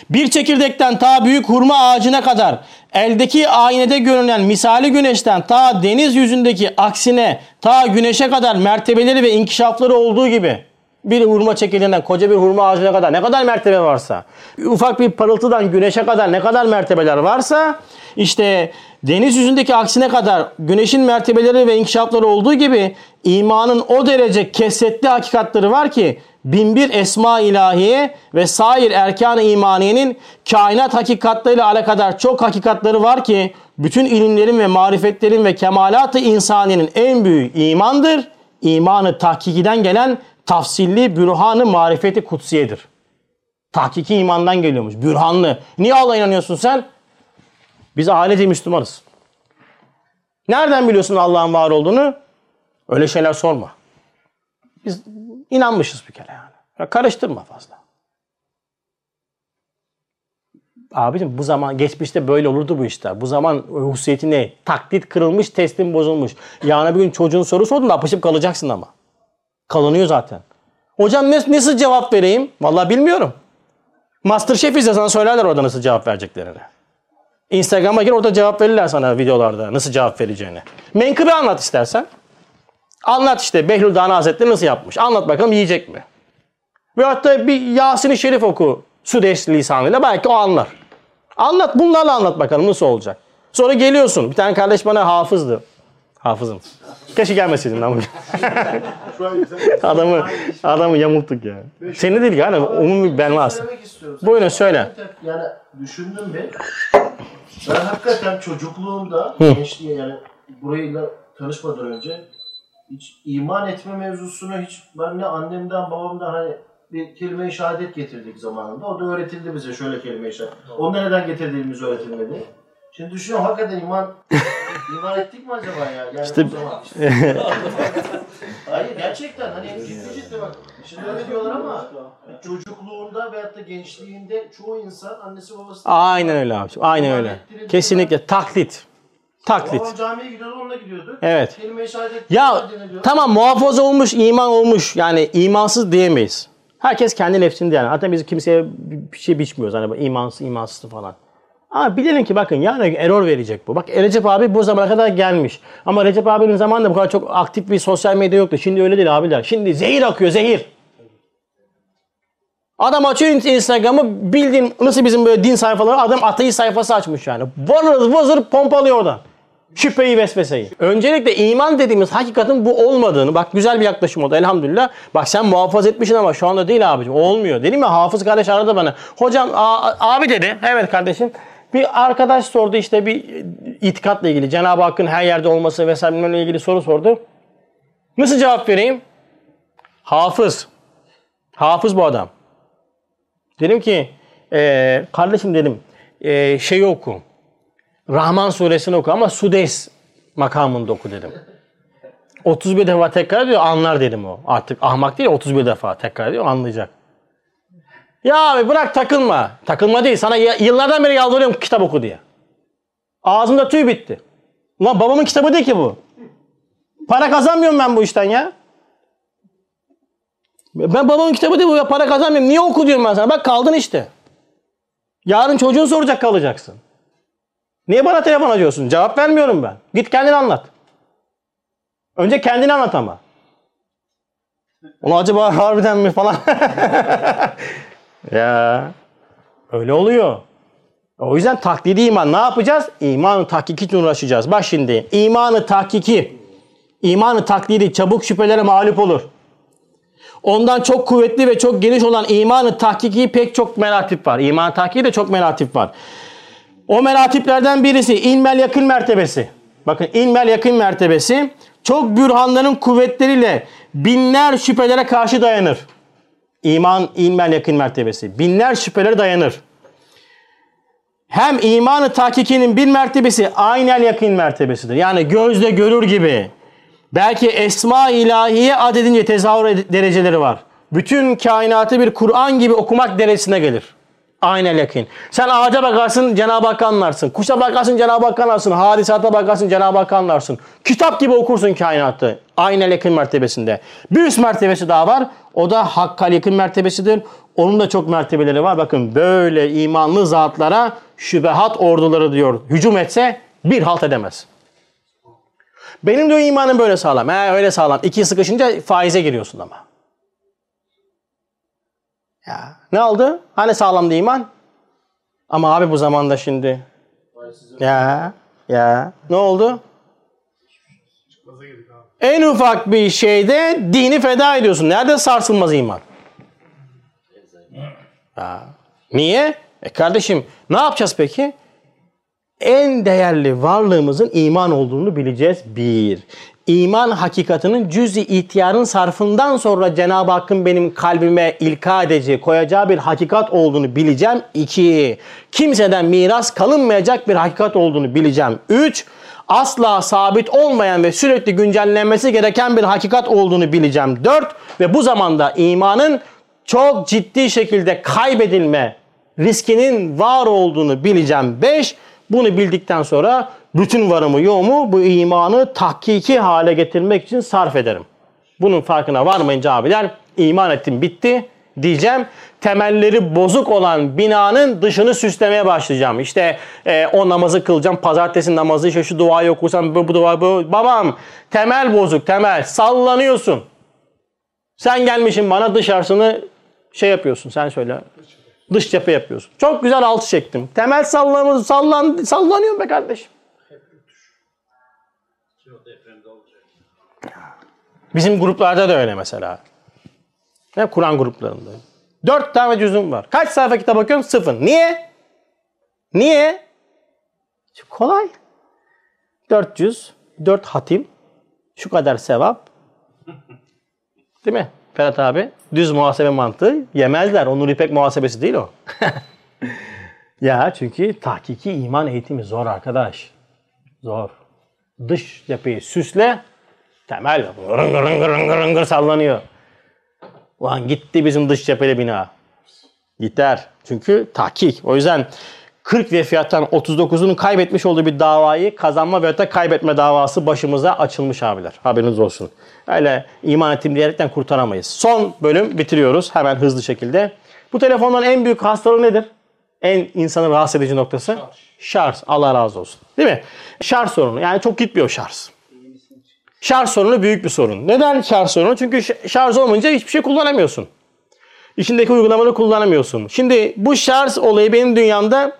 Bir çekirdekten ta büyük hurma ağacına kadar eldeki aynede görünen misali güneşten ta deniz yüzündeki aksine ta güneşe kadar mertebeleri ve inkişafları olduğu gibi bir hurma çekirdeğinden koca bir hurma ağacına kadar ne kadar mertebe varsa ufak bir parıltıdan güneşe kadar ne kadar mertebeler varsa işte Deniz yüzündeki aksine kadar güneşin mertebeleri ve inkişafları olduğu gibi imanın o derece kesretli hakikatleri var ki binbir esma ilahiye ve sair erkan-ı imaniyenin kainat hakikatleriyle alakadar çok hakikatleri var ki bütün ilimlerin ve marifetlerin ve kemalat-ı insaniyenin en büyüğü imandır. İmanı tahkikiden gelen tafsilli bürhanı marifeti kutsiyedir. Tahkiki imandan geliyormuş. Bürhanlı. Niye Allah'a inanıyorsun sen? Biz ailece Müslümanız. Nereden biliyorsun Allah'ın var olduğunu? Öyle şeyler sorma. Biz inanmışız bir kere yani. Ya karıştırma fazla. Abicim bu zaman geçmişte böyle olurdu bu işler. Bu zaman hususiyeti ne? Taklit kırılmış, teslim bozulmuş. Yarın bir gün çocuğun soru sordun apışıp kalacaksın ama. Kalınıyor zaten. Hocam nasıl cevap vereyim? Vallahi bilmiyorum. Masterchef izle sana söylerler orada nasıl cevap vereceklerini. Instagram'a gir orada cevap verirler sana videolarda nasıl cevap vereceğini. Menkıbe anlat istersen. Anlat işte Behlül Dana Hazretleri nasıl yapmış. Anlat bakalım yiyecek mi? Ve hatta bir Yasin-i Şerif oku Sudeş lisanıyla belki o anlar. Anlat bunlarla anlat bakalım nasıl olacak. Sonra geliyorsun. Bir tane kardeş bana hafızdı. Hafızım. Keşke gelmeseydin lan bugün. Adamı, adamı yamulttuk ya. Seni değil yani umumi ben istiyorum. Buyurun söyle. Yani düşündüm bir. Ben hakikaten çocukluğumda, gençliğe yani burayla tanışmadan önce hiç iman etme mevzusunu hiç ben ne annemden babamdan hani bir kelime-i şehadet getirdik zamanında. O da öğretildi bize şöyle kelime-i şehadet. Onu da neden getirdiğimiz öğretilmedi. Şimdi düşünüyorum hakikaten iman iman ettik mi acaba ya? Yani İşte- o zaman. Hayır gerçekten hani ciddi ciddi bak. Şimdi öyle diyorlar ama çocukluğunda veyahut da gençliğinde çoğu insan annesi babası Aynen öyle abi. Aynen öyle. Kesinlikle taklit. Taklit. Babam camiye gidiyordu onunla gidiyordu. Evet. Kelime-i şehadet Ya tamam muhafaza olmuş, iman olmuş. Yani imansız diyemeyiz. Herkes kendi nefsinde yani. Hatta biz kimseye bir şey biçmiyoruz. Hani imansız, imansız falan. Ama bilelim ki bakın yarın error verecek bu. Bak Recep abi bu zamana kadar gelmiş. Ama Recep abinin zamanında bu kadar çok aktif bir sosyal medya yoktu. Şimdi öyle değil abiler. Şimdi zehir akıyor zehir. Adam açıyor Instagram'ı bildiğin nasıl bizim böyle din sayfaları adam ateist sayfası açmış yani. Vırır vızır pompalıyor oradan. Şüpheyi vesveseyi. Öncelikle iman dediğimiz hakikatin bu olmadığını bak güzel bir yaklaşım oldu elhamdülillah. Bak sen muhafaza etmişsin ama şu anda değil abicim. Olmuyor. Dedim ya hafız kardeş aradı bana. Hocam abi dedi. Evet kardeşim. Bir arkadaş sordu işte bir itikatla ilgili Cenab-ı Hakk'ın her yerde olması vesaire bununla ilgili soru sordu. Nasıl cevap vereyim? Hafız. Hafız bu adam. Dedim ki eee, kardeşim dedim eee şeyi oku. Rahman suresini oku ama Sudes makamında oku dedim. 31 defa tekrar ediyor anlar dedim o. Artık ahmak değil 31 defa tekrar ediyor anlayacak. Ya abi bırak takılma. Takılma değil sana yıllardan beri yalvarıyorum kitap oku diye. Ağzımda tüy bitti. Ulan babamın kitabı değil ki bu. Para kazanmıyorum ben bu işten ya. Ben babamın kitabı değil bu ya para kazanmıyorum. Niye oku diyorum ben sana. Bak kaldın işte. Yarın çocuğun soracak kalacaksın. Niye bana telefon açıyorsun? Cevap vermiyorum ben. Git kendin anlat. Önce kendini anlat ama. Onu acaba harbiden mi falan. ya öyle oluyor. O yüzden taklidi iman ne yapacağız? İmanı tahkiki için uğraşacağız. Bak şimdi imanı tahkiki, imanı taklidi çabuk şüphelere mağlup olur. Ondan çok kuvvetli ve çok geniş olan imanı tahkiki pek çok meratip var. İman tahkiki de çok meratip var. O meratiplerden birisi ilmel yakın mertebesi. Bakın ilmel yakın mertebesi çok bürhanların kuvvetleriyle binler şüphelere karşı dayanır. İman ilmel yakın mertebesi. Binler şüphelere dayanır. Hem imanı tahkikinin bir mertebesi aynel yakın mertebesidir. Yani gözle görür gibi. Belki esma ilahiye adedince tezahür dereceleri var. Bütün kainatı bir Kur'an gibi okumak derecesine gelir. Aynel yakın. Sen ağaca bakarsın Cenab-ı Hakk'ı anlarsın. Kuşa bakarsın Cenab-ı Hakk'ı anlarsın. Hadisata bakarsın Cenab-ı Hakk'ı anlarsın. Kitap gibi okursun kainatı. Aynel yakın mertebesinde. Bir üst mertebesi daha var. O da hakkal yakın mertebesidir. Onun da çok mertebeleri var. Bakın böyle imanlı zatlara şübehat orduları diyor. Hücum etse bir halt edemez. Benim diyor imanım böyle sağlam. He öyle sağlam. İki sıkışınca faize giriyorsun ama. Ya ne oldu? Hani sağlamdı iman? Ama abi bu zamanda şimdi. Ya Ya ne oldu? En ufak bir şeyde dini feda ediyorsun. Nerede sarsılmaz iman? Ya. Niye? E kardeşim ne yapacağız peki? En değerli varlığımızın iman olduğunu bileceğiz. Bir. İman hakikatinin cüz-i ihtiyarın sarfından sonra Cenab-ı Hakk'ın benim kalbime ilka edeceği, koyacağı bir hakikat olduğunu bileceğim. İki. Kimseden miras kalınmayacak bir hakikat olduğunu bileceğim. Üç. Asla sabit olmayan ve sürekli güncellenmesi gereken bir hakikat olduğunu bileceğim. Dört. Ve bu zamanda imanın çok ciddi şekilde kaybedilme riskinin var olduğunu bileceğim. 5. Bunu bildikten sonra bütün varımı yoğumu bu imanı tahkiki hale getirmek için sarf ederim. Bunun farkına varmayınca abiler iman ettim bitti diyeceğim. Temelleri bozuk olan binanın dışını süslemeye başlayacağım. İşte e, o namazı kılacağım. Pazartesi namazı işte şu duayı okursam bu, bu dua bu. Babam temel bozuk temel sallanıyorsun. Sen gelmişsin bana dışarısını şey yapıyorsun sen söyle. Dış cephe yapıyorsun. Çok güzel altı çektim. Temel sallanıyor, sallan, sallanıyor be kardeşim. Bizim gruplarda da öyle mesela. Ne Kur'an gruplarında. Dört tane cüzüm var. Kaç sayfa kitap okuyorsun? Sıfır. Niye? Niye? Çünkü kolay. Dört cüz, dört hatim, şu kadar sevap. Değil mi Ferhat abi? Düz muhasebe mantığı yemezler. O Nur İpek muhasebesi değil o. ya çünkü tahkiki iman eğitimi zor arkadaş. Zor. Dış cepheyi süsle, temel rıngır rıngır rıngır rıngır sallanıyor. Ulan gitti bizim dış cepheli bina. Gider. Çünkü tahkik. O yüzden 40 vefiyattan 39'unun kaybetmiş olduğu bir davayı kazanma veyahut da kaybetme davası başımıza açılmış abiler. Haberiniz olsun. Öyle iman ettim diyerekten kurtaramayız. Son bölüm bitiriyoruz hemen hızlı şekilde. Bu telefonların en büyük hastalığı nedir? En insanı rahatsız edici noktası? Şarj. Allah razı olsun. Değil mi? Şarj sorunu. Yani çok gitmiyor şarj. Şarj sorunu büyük bir sorun. Neden şarj sorunu? Çünkü şarj olmayınca hiçbir şey kullanamıyorsun. İçindeki uygulamaları kullanamıyorsun. Şimdi bu şarj olayı benim dünyamda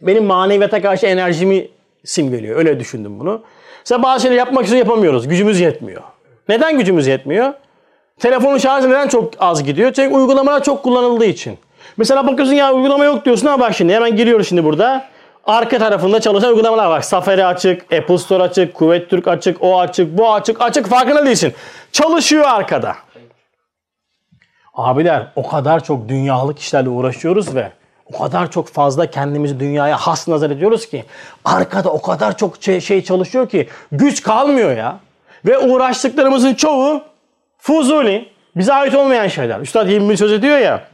benim maneviyata karşı enerjimi simgeliyor. Öyle düşündüm bunu. Mesela bazı şeyleri yapmak için yapamıyoruz. Gücümüz yetmiyor. Neden gücümüz yetmiyor? Telefonun şarjı neden çok az gidiyor? Çünkü uygulamalar çok kullanıldığı için. Mesela bakıyorsun ya uygulama yok diyorsun ama bak şimdi hemen giriyoruz şimdi burada. Arka tarafında çalışan uygulamalar var. Safari açık, Apple Store açık, Kuvvet Türk açık, o açık, bu açık, açık farkında değilsin. Çalışıyor arkada. Abiler o kadar çok dünyalık işlerle uğraşıyoruz ve o kadar çok fazla kendimizi dünyaya has nazar ediyoruz ki arkada o kadar çok şey, şey çalışıyor ki güç kalmıyor ya. Ve uğraştıklarımızın çoğu fuzuli, bize ait olmayan şeyler. Üstad Hilmi söz ediyor ya.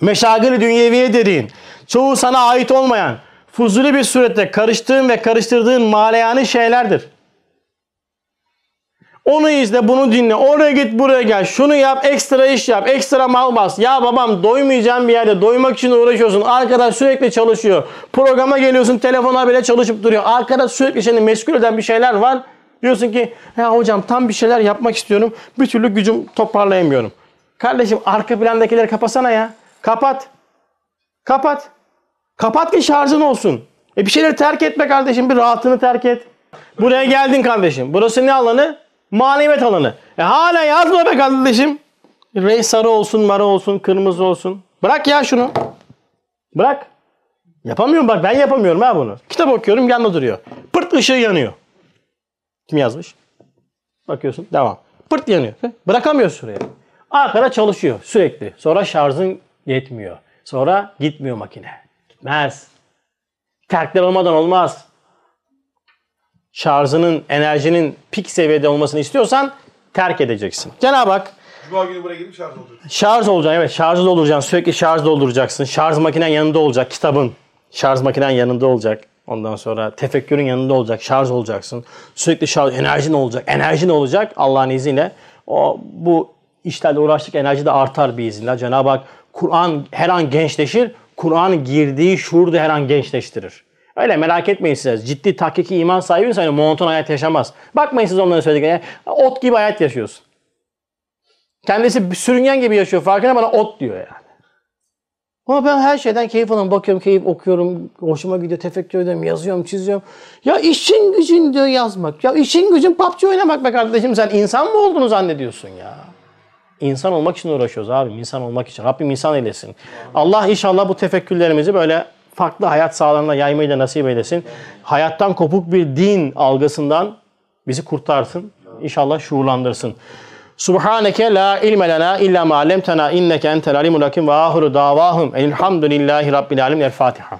Meşagil-i dünyeviye dediğin, çoğu sana ait olmayan, fuzuli bir surette karıştığın ve karıştırdığın maleyani şeylerdir. Onu izle, bunu dinle. Oraya git, buraya gel. Şunu yap, ekstra iş yap, ekstra mal bas. Ya babam doymayacağım bir yerde doymak için uğraşıyorsun. Arkadaş sürekli çalışıyor. Programa geliyorsun, telefona bile çalışıp duruyor. Arkada sürekli seni meşgul eden bir şeyler var. Diyorsun ki ya hocam tam bir şeyler yapmak istiyorum. Bir türlü gücüm toparlayamıyorum. Kardeşim arka plandakileri kapasana ya. Kapat. Kapat. Kapat ki şarjın olsun. E bir şeyleri terk etme kardeşim. Bir rahatını terk et. Buraya geldin kardeşim. Burası ne alanı? Maneviyat alanı. E hala yazma be kardeşim. Renk sarı olsun, mara olsun, kırmızı olsun. Bırak ya şunu. Bırak. Yapamıyorum bak ben yapamıyorum ha bunu. Kitap okuyorum yanında duruyor. Pırt ışığı yanıyor. Kim yazmış? Bakıyorsun devam. Pırt yanıyor. Bırakamıyorsun şuraya. Arkada çalışıyor sürekli. Sonra şarjın yetmiyor. Sonra gitmiyor makine. Gitmez. Terkler olmadan olmaz. Şarjının, enerjinin pik seviyede olmasını istiyorsan terk edeceksin. Cenab-ı Hak Cuma günü buraya gelip şarj olacak. Şarj olacaksın evet şarjı dolduracaksın sürekli şarj dolduracaksın. Şarj makinen yanında olacak kitabın. Şarj makinen yanında olacak. Ondan sonra tefekkürün yanında olacak. Şarj olacaksın. Sürekli şarj enerjin olacak. Enerjin olacak Allah'ın izniyle. O bu işlerle uğraştık enerji de artar bir izinle. Cenab-ı Hak Kur'an her an gençleşir. Kur'an girdiği şuur da her an gençleştirir. Öyle merak etmeyin siz. Ciddi tahkiki iman sahibi hani monoton hayat yaşamaz. Bakmayın siz onların söylediklerine. Ot gibi hayat yaşıyorsun. Kendisi sürüngen gibi yaşıyor. Farkına bana ot diyor yani. Ama ben her şeyden keyif alıyorum. Bakıyorum, keyif okuyorum. Hoşuma gidiyor, tefekkür ediyorum, yazıyorum, çiziyorum. Ya işin gücün diyor yazmak. Ya işin gücün PUBG oynamak be kardeşim. Sen insan mı olduğunu zannediyorsun ya? İnsan olmak için uğraşıyoruz abi. İnsan olmak için. Rabbim insan eylesin. Allah inşallah bu tefekkürlerimizi böyle farklı hayat sahalarına yaymayı da nasip eylesin. Hayattan kopuk bir din algısından bizi kurtarsın. İnşallah şuurlandırsın. Subhaneke la ilme lena illa ma allamtena inneke entel alimul hakim ve ahiru davahum elhamdülillahi rabbil alamin. El Fatiha.